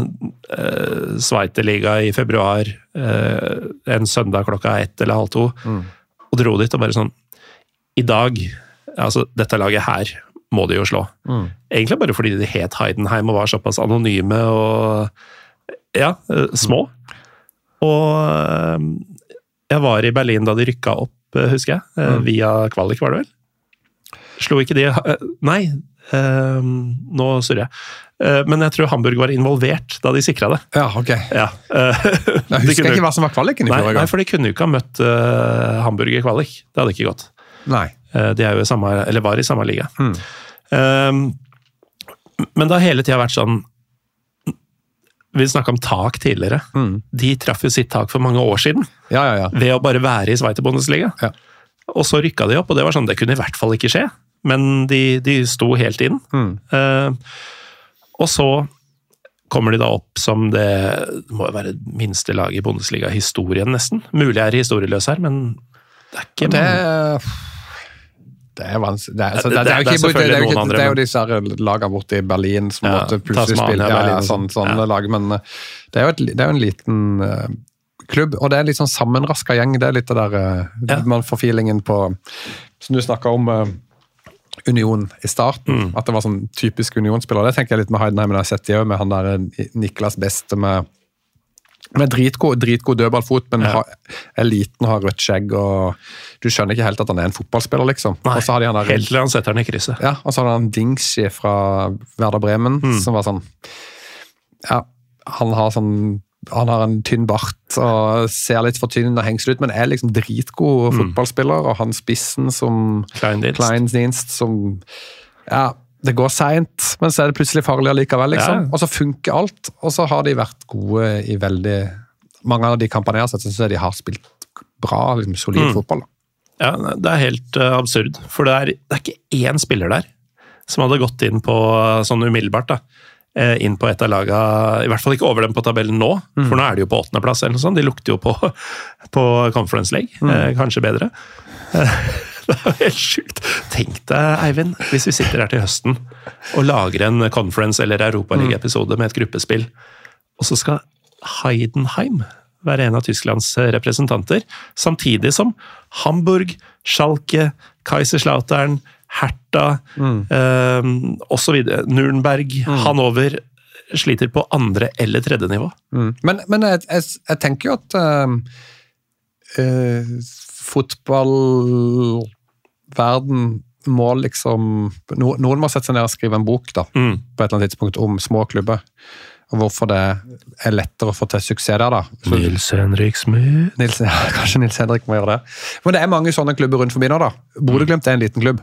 uh, Sveiterliga i februar, uh, en søndag klokka ett eller halv to, og dro dit og bare sånn I dag, altså dette laget her, må de jo slå. Egentlig bare fordi de het Heidenheim og var såpass anonyme og ja, eh, små. Og eh, jeg var i Berlin da de rykka opp, eh, husker jeg. Mm. Via kvalik, var det vel? Slo ikke de eh, Nei, eh, nå surrer jeg. Eh, Men jeg tror Hamburg var involvert da de sikra det. Ja, ok. Ja. eh, Jeg husker ikke hva som var kvaliken i Nei, fjor nei, for de kunne jo ikke ha møtt uh, Hamburg i kvalik. Det hadde ikke gått. Nei. Eh, De er jo i samme, eller var i samme liga. Mm. Um, men det har hele tida vært sånn Vi snakka om tak tidligere. Mm. De traff jo sitt tak for mange år siden Ja, ja, ja. ved å bare være i Sveiter Bundesliga. Ja. Og så rykka de opp, og det var sånn, det kunne i hvert fall ikke skje. Men de, de sto helt inn. Mm. Uh, og så kommer de da opp som det, det må jo være minste laget i Bundesliga-historien, nesten. Mulig jeg er historieløs her, men det er ikke Det. Det er vanskelig. Det altså, Det- det, det- er jo disse lagene borte i Berlin som Ja, måtte plutselig spille ja, sånn, sånn. sånne Ja. lag, men eh, det er jo, et, det er jo en liten uh, klubb, og det er litt sånn sammenraska gjeng. Det er litt det der uh, Ja. Man får feelingen på Som du snakka om uh, Union i starten, Mm. at det var sånn typisk Union-spiller. Det tenker jeg litt med Heidenheim, men jeg har sett det òg med han der Niklas Beste med med dritgod, dritgod dødballfot, men Ja. er liten, har rødt skjegg og Du skjønner ikke helt at han er en fotballspiller, liksom. Nei, og så hadde han der, helt til han setter den i krysset. ja, og så hadde han Dingshi fra Werder Bremen, Mm. som var sånn Ja, han har sånn han har en tynn bart og ser litt for tynn og hengsel ut, men er liksom dritgod Mm. fotballspiller. Og han spissen som Kleindienst. Kleindienst som Ja, det går seint, men så er det plutselig farlig allikevel, liksom. Ja. Og så funker alt. Og så har de vært gode i veldig Mange av de kampene jeg har sett, så syns jeg de har spilt bra, liksom, solid Mm. fotball. Ja, det er helt uh, absurd. For det er, det er ikke én spiller der som hadde gått inn på sånn umiddelbart da, eh, inn på et av laga, i hvert fall ikke over dem på tabellen nå, for nå er de jo på åttendeplass eller noe sånt. De lukter jo på, på Conference League, mm. kanskje bedre. Eh, Det er jo helt sjukt. Tenk deg, Eivind, hvis vi sitter her til høsten og lager en Conference- eller europaligaepisode med et gruppespill, og så skal Heidenheim være en av Tysklands representanter, samtidig som Hamburg, Schalke, Kaiserslautern, Hertha eh, osv. Nürnberg, Hanover sliter på andre eller tredje nivå. Mm. Men, men jeg, jeg, jeg tenker jo at uh, uh, fotballverden må liksom no, Noen må sette seg ned og skrive en bok da, Mm. på et eller annet tidspunkt om små klubber. Og hvorfor det er lettere å få til suksess der. da. Så, Nils Henrik Smith Nils, ja, kanskje Nils Henrik må gjøre det. Men det er mange sånne klubber rundt forbi nå. da. Bodø-Glimt er en liten klubb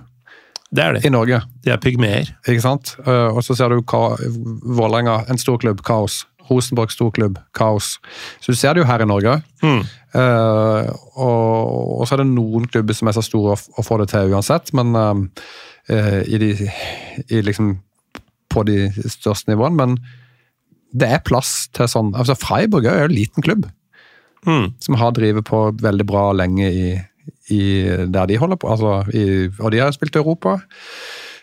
Det er i det. Norge. De er pygmeer. ikke sant? Eh, og så ser du Vålerenga, en stor klubb, kaos. Rosenborg, storklubb, kaos. Så du ser det jo her i Norge. Mm. Uh, og, og så er det noen klubber som er så store å få det til uansett, men uh, i de, i liksom, på de største nivåene. Men det er plass til sånn altså Freiburg er jo en liten klubb Mm. som har drevet på veldig bra lenge i, i der de holder på. Altså, i, og de har spilt i Europa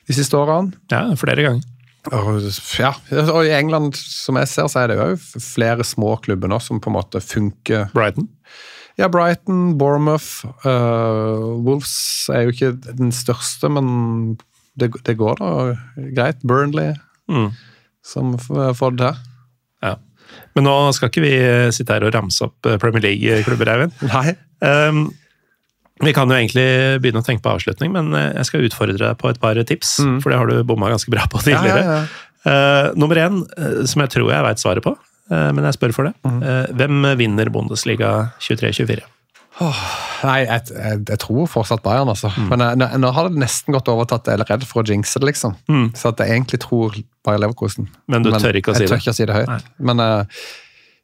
de siste årene. Ja, flere ganger. Ja, og i England, som jeg ser, så er det jo flere små klubber nå som på en måte funker. Brighton. Ja, Brighton, Bournemouth, uh, Wolves er jo ikke den største, men det, det går da greit. Burnley, Mm. som får det til. Ja. Men nå skal ikke vi sitte her og ramse opp Premier League-klubber, Eivind. Nei. Um, vi kan jo egentlig begynne å tenke på avslutning, men eh, jeg skal utfordre deg på et par tips. For det har du bomma ganske bra på tidligere. Ja, ja, ja. Uh, nummer én, eh, som jeg tror jeg veit svaret på, uh, men jeg spør for det. Mm. Uh, hvem vinner Bundesliga 23-24? Nei, jeg, jeg, jeg tror fortsatt Bayern, altså. Men jeg, nå- nå har det nesten gått overtatt. jeg er redd for å jinxe det, liksom. Så at jeg egentlig tror Bayer Leverkosen. Men du tør ikke å si det? jeg tør ikke å si det høyt. Nei. Men eh,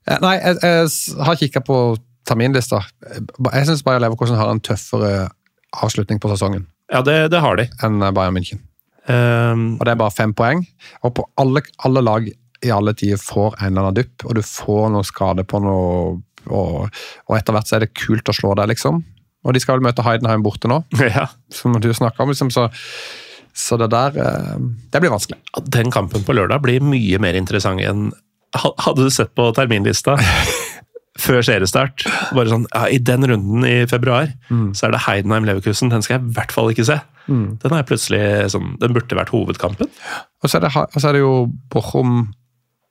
eh, Nei, jeg, har kikka på terminlista. Jeg syns Bayer Leverkosen har en tøffere avslutning på sesongen Ja, det, det har de. enn Bayern München. Um, Og det er bare fem poeng. Og på alle, alle lag i alle tider får en eller annen dupp, og du får noe skade på noe og, og etter hvert så er det kult å slå deg, liksom. Og de skal vel møte Heidenheim borte nå, ja. som du snakka om. Liksom, så, så det der eh, Det blir vanskelig. Den kampen på lørdag blir mye mer interessant enn Hadde du sett på terminlista før seriestart bare sånn, ja, I den runden i februar så er det Heidenheim Leverkusen. Den skal jeg i hvert fall ikke se. Den er plutselig sånn, den burde vært hovedkampen. Og så er det, så er det jo Bochum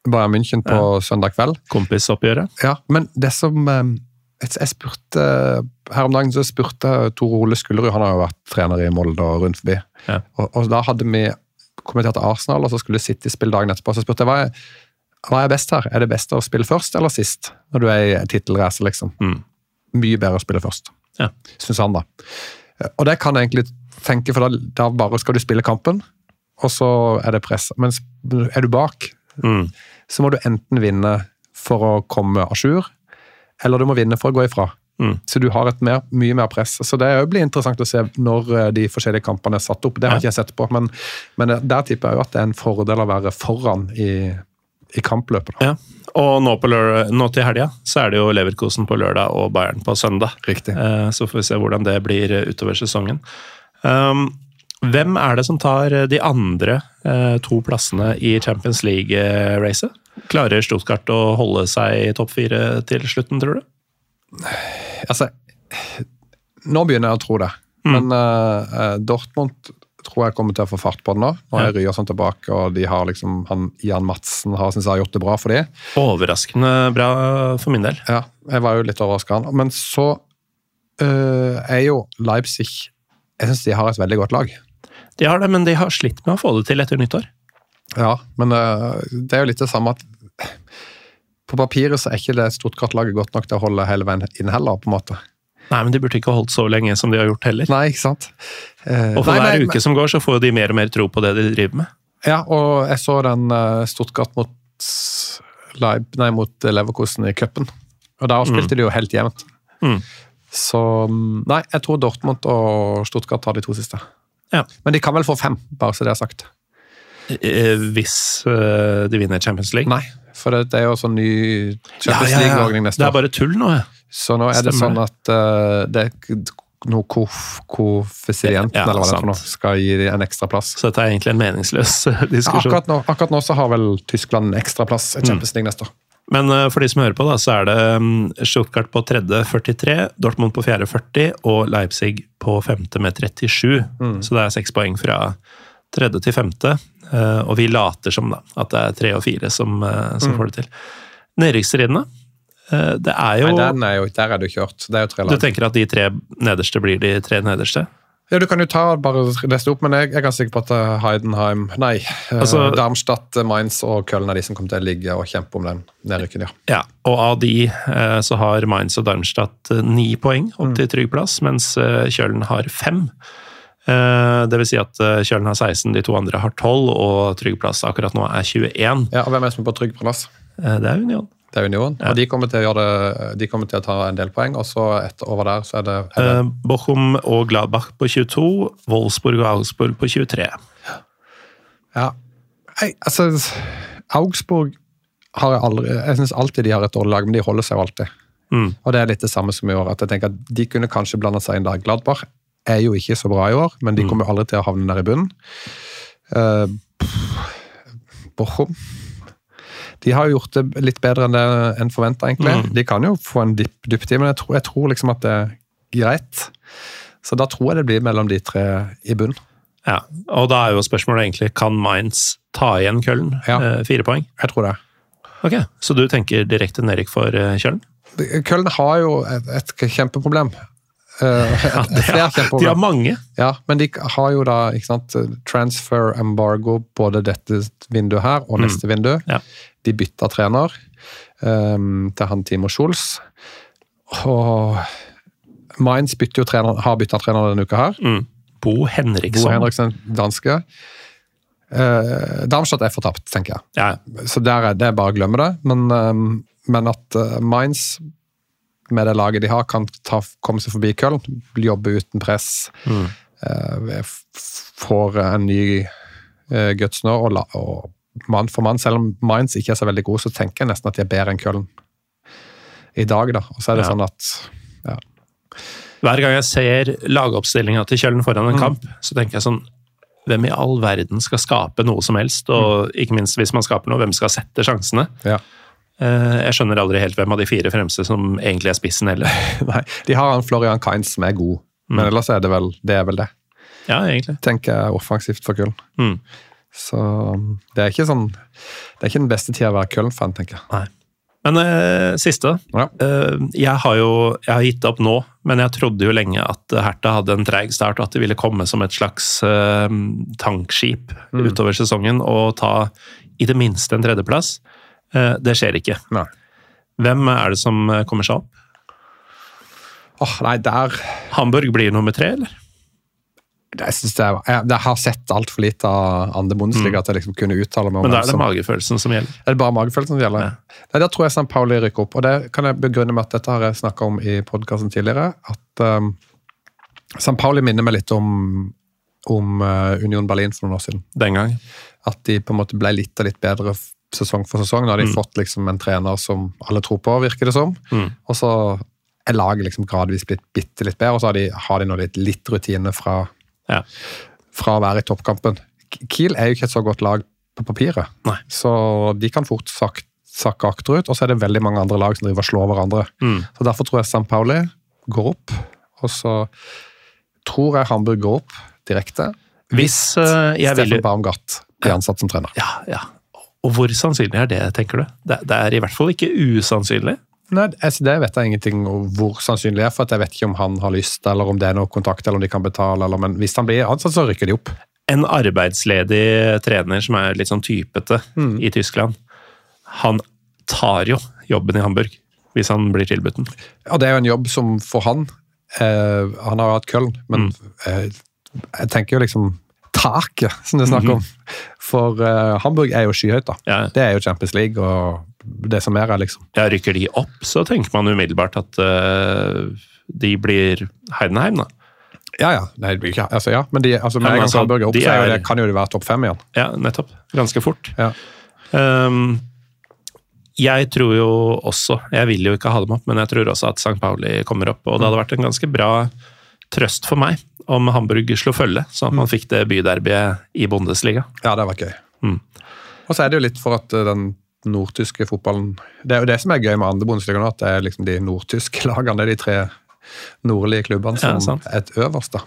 Bayern München på søndag kveld. Kompisoppgjøret. Ja, men det som eh, Jeg jeg spurte Her om dagen så spurte Tor Ole Skullerud, han har jo vært trener i Molde og rundt forbi. Ja. Og, og da hadde vi kommentert Arsenal, og så skulle City spille dagen etterpå. Så spurte jeg hva er, hva er best her? Er det best å spille først eller sist? Når du er i tittelrace, liksom. Mm. Mye bedre å spille først, Ja. syns han, da. Og det kan jeg egentlig tenke, for da, da bare skal du spille kampen, og så er det press. Mens er du bak, Mm. så må du enten vinne for å komme à jour, eller du må vinne for å gå ifra. Mm. Så du har et mer, mye mer press. Så det blir interessant å se når eh, de forskjellige kampene er satt opp. Det har ikke jeg sett på, men, men der tipper jeg jo at det er en fordel å være foran i, i kampløpet. Ja. Og nå, på lørdag, nå til helga så er det jo Leverkosen på lørdag og Bayern på søndag. Riktig. Eh, Så får vi se hvordan det blir eh, utover sesongen. Um, hvem er det som tar eh, de andre to plassene i Champions League-racet? Klarer Stuttgart å holde seg i topp fire til slutten, tror du? Altså, nå begynner jeg å tro det. Mm. Men eh, Dortmund tror jeg kommer til å få fart på det nå. Nå er Ryerson tilbake, og de har liksom, han, Jan Madsen har, synes jeg, har gjort det bra for dem. Overraskende bra for min del. Ja, jeg var jo litt overraska. Men så øh, er jo Leipzig Jeg syns de har et veldig godt lag. De har det, men de har slitt med å få det til etter nyttår. Ja, men øh, det er jo litt det samme at På papiret så er ikke det Stuttgart-laget godt nok til å holde hele veien inn heller, på en måte. Nei, men de burde ikke holdt så lenge som de har gjort heller. Nei, ikke sant? Eh, Og for nei, hver nei, uke som går, så får de mer og mer tro på det de driver med. Ja, og jeg så den øh, Stuttgart mot Leib, nei, mot Leverkusen i cupen. Og da spilte de jo helt jevnt. Mm. Så Nei, jeg tror Dortmund og Stuttgart tar de to siste. Ja. Men de kan vel få fem, bare så det er sagt. Eh, Hvis eh, de vinner Champions League. Nei, for det, er jo sånn ny Champions Ja, ja. League-ordning neste år. Det er bare tull nå, ja. Så nå er det sånn at uh, det er noe koeffisienten, Ja, eller hva det er for noe, skal gi en ekstra plass. Så dette er egentlig en meningsløs eh, diskusjon. Akkurat nå, akkurat nå så har vel Tyskland en ekstra plass Et Champions League neste år. Men eh, for de som hører på, da, så er det um, Stuttgart på tredje 43, Dortmund på fjerde 40 og Leipzig på femte med 37. Mm. Så det er seks poeng fra tredje til femte. og vi later som da, at det er tre og fire som, som får det til. Nedrykksstridene. Eh, det er jo. Nei, den er jo, der er det jo kjørt. Det er jo tre Du tenker at de tre nederste blir de tre nederste? Ja, Du kan jo ta bare lese det opp, men jeg jeg er ganske sikker på at eh, Heidenheim Nei, eh, Altså- Darmstadt, Mainz og Köln er de som kommer til å ligge og kjempe om den nedrykken, ja. Ja, og av de så har Mainz og Darmstadt ni poeng opp Mm. til trygg plass, mens Köln har fem. Det vil si at Kjølen har 16, de to andre har 12, og trygg plass akkurat nå er 21. ja. Og hvem er det som er på trygg plass? Det er Union. Det er Union. Og de kommer, det, de kommer til å ta en del poeng, og så etter over der så er det, er det Eh, Bochum og Gladbach på 22, Wolfsburg og Augsburg på 23. Ja. jeg, altså Augsburg har jeg aldri Jeg syns alltid de har et dårlig lag, men de holder seg jo alltid. Mm. Og det er litt det samme som i år. at jeg tenker at De kunne kanskje blanda seg inn der. Gladbach er jo ikke så bra i år, men Mm. de kommer aldri til å havne der i bunnen. Uh, Bochum De har jo gjort det litt bedre enn det forventa, egentlig. Mm. De kan jo få en dypp, dyp tid, men jeg tror, jeg tror liksom at det er greit. Så da tror jeg det blir mellom de tre i bunn. Ja, og da er jo spørsmålet egentlig kan Mainz ta igjen Køllen? Ja. Eh, Fire poeng. Jeg tror det. Ok, Så du tenker direkte nedrykk for Køllen? Køllen har jo et, et kjempeproblem. Uh, ja, er, De har mange. Ja, men de har jo da sant, transfer embargo både dette vinduet her og neste vindu. Ja. De bytta trener um, til han Timo Schulz. Og Mainz bytter jo trener, har bytta trener denne uka her. Mm. Bo Bo Henriksson. Henriksen, danske. Uh, Darmstadt er fortapt, tenker jeg. Ja, Så der er det bare å glemme det. Men, um, men at uh, Mainz, med det laget de har, kan ta, komme seg forbi Köln, jobbe uten press, Mm. uh, får en ny uh, guts nå, og, og mann for mann, selv om Mainz ikke er så veldig god, så tenker jeg nesten at de er bedre enn Köln i dag, da. Og så er det Ja. sånn at ja. Hver gang jeg ser lagoppstillinga til Kjølen foran Mm. en kamp, så tenker jeg sånn Hvem i all verden skal skape noe som helst? Og ikke minst hvis man skaper noe, hvem skal sette sjansene? ja. Eh, Jeg skjønner aldri helt hvem av de fire fremste som egentlig er spissen heller. Nei, de har en Florian Kainz som er god, men ellers er det vel det. Er vel det. Ja, egentlig. Tenker jeg offensivt for Köln. Mm. Så um, det er ikke sånn Det er ikke den beste tida å være Köln-fan, tenker jeg. Nei. Men eh, siste. Ja. Eh, jeg har jo jeg har gitt opp nå, men jeg trodde jo lenge at Hertha hadde en treig start, og at de ville komme som et slags eh, tankskip Mm. utover sesongen og ta i det minste en tredjeplass. Eh, det skjer ikke. Nei. Hvem er det som eh, kommer seg opp? Åh, nei, der Hamburg blir nummer tre, eller? Jeg, jeg, jeg har sett altfor lite av andre Bundesliga til jeg liksom kunne uttale meg om Mm. Men da er det som- magefølelsen som gjelder. Er det bare magefølelsen som gjelder? Nei, Da tror jeg St. Pauli rykker opp. Og det kan jeg begrunne med at dette har jeg snakka om i podkasten tidligere. At um, St. Pauli minner meg litt om, om uh, Union Berlin for noen år siden. Den gang. At de på en måte ble litt og litt bedre sesong for sesong. Nå har de Mm. fått liksom en trener som alle tror på, virker det som. Mm. Og så er laget liksom gradvis blitt bitte litt bedre, og så har de, har de nå litt, litt rutine fra, Ja. fra å være i toppkampen. Kiel er jo ikke et så godt lag på papiret, Nei. så de kan fort sak, sakke akterut. Og så er det veldig mange andre lag som driver og slår hverandre. Mm. Så Derfor tror jeg St. Pauli går opp, og så tror jeg Hamburg går opp direkte. Hvis uh, jeg Steffen vil... Baumgart blir ansatt som trener. Ja, ja. Og hvor sannsynlig er det, tenker du? Det, det er i hvert fall ikke usannsynlig. Nei, altså, Det vet jeg ingenting om hvor sannsynlig det er, for at jeg vet ikke om han har lyst, eller om det er noe kontakt, eller om de kan betale. Eller, men hvis han blir ansatt, så rykker de opp. En arbeidsledig trener som er litt sånn typete Mm. i Tyskland, han tar jo jobben i Hamburg hvis han blir tilbudt den. Ja, det er jo en jobb som for han eh, Han har jo hatt Köln, men Mm. eh, jeg tenker jo liksom taket som det er snakk om. For eh, Hamburg er jo skyhøyt, da. Mhm. Ja. Det er jo Champions League og det som er, her, liksom Ja, rykker de opp, så tenker man umiddelbart at uh, de blir Heidenheim, da. Ja, ja. Nei, ikke, altså, ja. Men de, altså, med Ja, en gang altså, Salzburg er opp, så er det, kan jo det være topp fem igjen. Ja, nettopp. Ganske fort. Ja. Um, jeg tror jo også Jeg vil jo ikke ha dem opp, men jeg tror også at St. Pauli kommer opp. Og det hadde vært en ganske bra trøst for meg om Hamburg slo følge, sånn at man fikk det byderbyet i Bundesliga. Ja, det var gøy. Mm. Og så er det jo litt for at eh, den nordtyske fotballen Det er jo det som er gøy med andre Bundesliga nå, at det er liksom de nordtyske lagene, de tre nordlige klubbene som ja, er et øverst, da.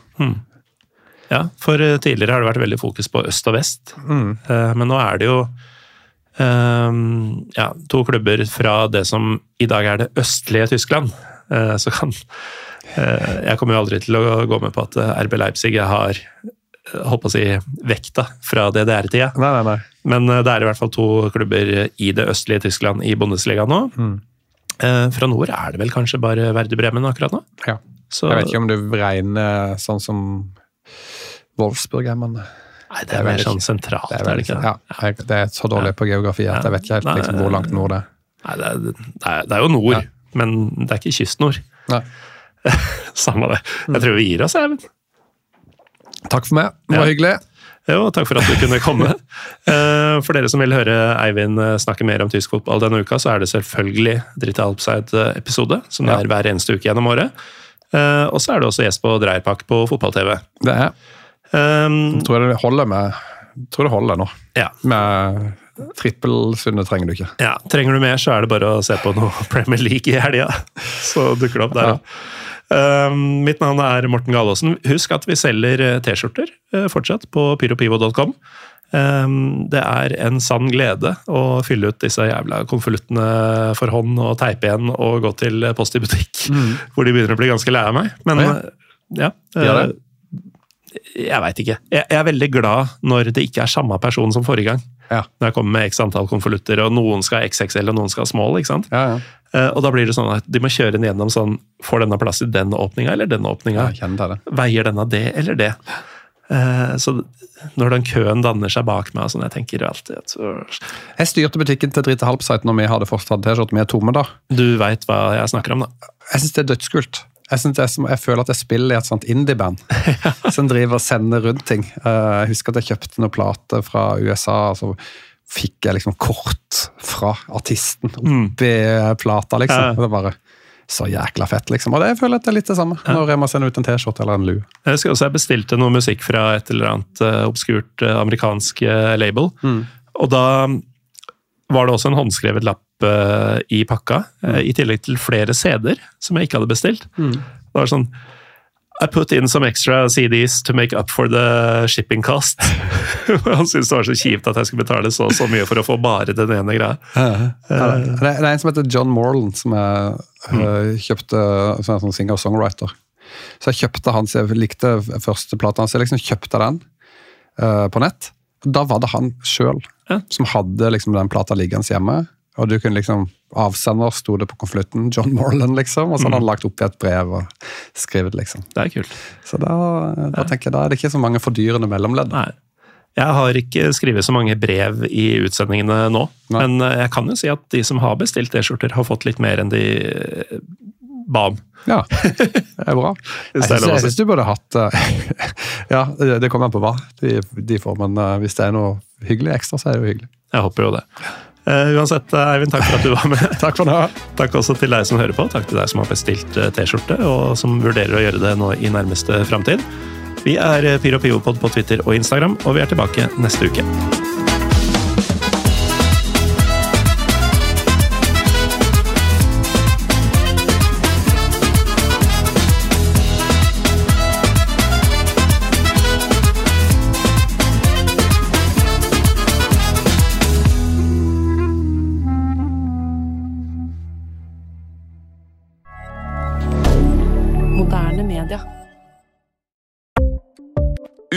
Ja, for eh, tidligere har det vært veldig fokus på øst og vest. Mm. Eh, Men nå er det jo ehm, ja, to klubber fra det som i dag er det østlige Tyskland. Eh, Så kan Jeg kommer jo aldri til å gå med på at RB Leipzig har holdt på å si vekta fra DDR-tida. Nei, nei, nei. Men eh, det er i hvert fall to klubber i det østlige Tyskland i Bundesliga nå. Mm. Eh, Fra nord er det vel kanskje bare Verde Bremen akkurat nå. Ja. Så, Jeg vet ikke om du regner sånn som Wolfsburg er, men Nei, det det er er mer vel sånn sentralt, det er er, det vel, ikke? ja, det er så dårlig på geografi at jeg vet ikke helt liksom, hvor langt nord det er. Nei, det er, det er, det er jo nord, Ja. men det er ikke kystnord. Nei. Samme det. Jeg tror vi gir oss, Eivind. Takk for meg, det var Ja. hyggelig. Jo, takk for at du kunne komme. Eh, For dere som vil høre Eivind eh, snakke mer om tysk fotball denne uka, så er det selvfølgelig Dritte Alpside-episode, som det er hver eneste uke gjennom året. Eh, Og så er det også gjest på Dreierpak på fotball-TV. Det er, Um, jeg det holder med tror det holder nå. Ja. Med Trippelsunde trenger du ikke. ja. Trenger du mer, så er det bare å se på noe Premier League i helga. Så dukker det opp der Ja. òg. Um, mitt navn er Morten Galaasen. Husk at vi selger eh, T-skjorter eh, fortsatt på pyropivo.com. Um, det er en sann glede å fylle ut disse jævla konvoluttene for hånd og teipe igjen og gå til Post i butikk, hvor de begynner å bli ganske lei av meg. Men ja, Ja. eh, ja. Eh? Jeg veit ikke. Jeg er veldig glad når det ikke er samme person som forrige gang. Ja. Når jeg kommer med x antall konvolutter, og noen skal ha XXL og noen skal ha small. ikke sant? Ja, ja. Eh, Og da blir det sånn at de må kjøre den gjennom sånn Får denne plass i den åpninga eller den åpninga? Jeg det. Veier denne det eller det? Eh, Så når den køen danner seg bak meg, og sånn, jeg tenker alltid så- Jeg styrte butikken til Drita Halbsite når vi hadde fortsatt T-skjorte. Vi er tomme da. Du veit hva jeg snakker om, da. Jeg syns det er dødskult. Jeg, som, jeg føler at jeg spiller i et sånt indie-band som driver og sender rundt ting. Eh, Jeg husker at jeg kjøpte noen plater fra USA, og så fikk jeg liksom kort fra artisten oppi plata, liksom. Ja. Det bare så jækla fett, liksom. Og det jeg føler at det er litt det samme når jeg må sende ut en T-skjorte eller en lue. Jeg husker også jeg bestilte noe musikk fra et eller annet uh, obskurt uh, amerikansk uh, label. Og da var det også en håndskrevet lapp eh, i pakka, eh, i tillegg til flere CD-er som jeg ikke hadde bestilt. Det var sånn I put in some extra CDs to make up for the shipping cost. Han syntes det var så kjipt at jeg skulle betale så så mye for å få bare den ene greia. Ja, det, det er en som heter John Morland, som jeg øh, kjøpte som er en sånn singer-songwriter. Så jeg kjøpte hans, jeg likte første plata hans, jeg liksom kjøpte den uh, på nett. Da var det han sjøl Ja. som hadde liksom den plata liggende hjemme. Og du kunne liksom Avsender sto det på konvolutten. John Morland, liksom. Og så hadde han lagt opp i et brev og skrevet, liksom. Det er kult. Så da, da tenker jeg da er det ikke så mange fordyrende mellomledd. Nei. Jeg har ikke skrevet så mange brev i utsendingene nå, Nei. men eh, jeg kan jo si at de som har bestilt T-skjorter, har fått litt mer enn de eh, ba om. Ja, det er bra. Jeg syns, du burde hatt eh, Ja, det kommer an på hva de, de får, men hvis det er noe hyggelig ekstra, så er det jo hyggelig. Jeg håper jo det. Eh, uansett, eh, Eivind, takk for at du var med. Takk for nå. Takk også til deg som hører på. Takk til deg som har bestilt eh, T-skjorte, og som vurderer å gjøre det nå i nærmeste framtid. Vi er Pyro Pivopod på Twitter og Instagram, og vi er tilbake neste uke.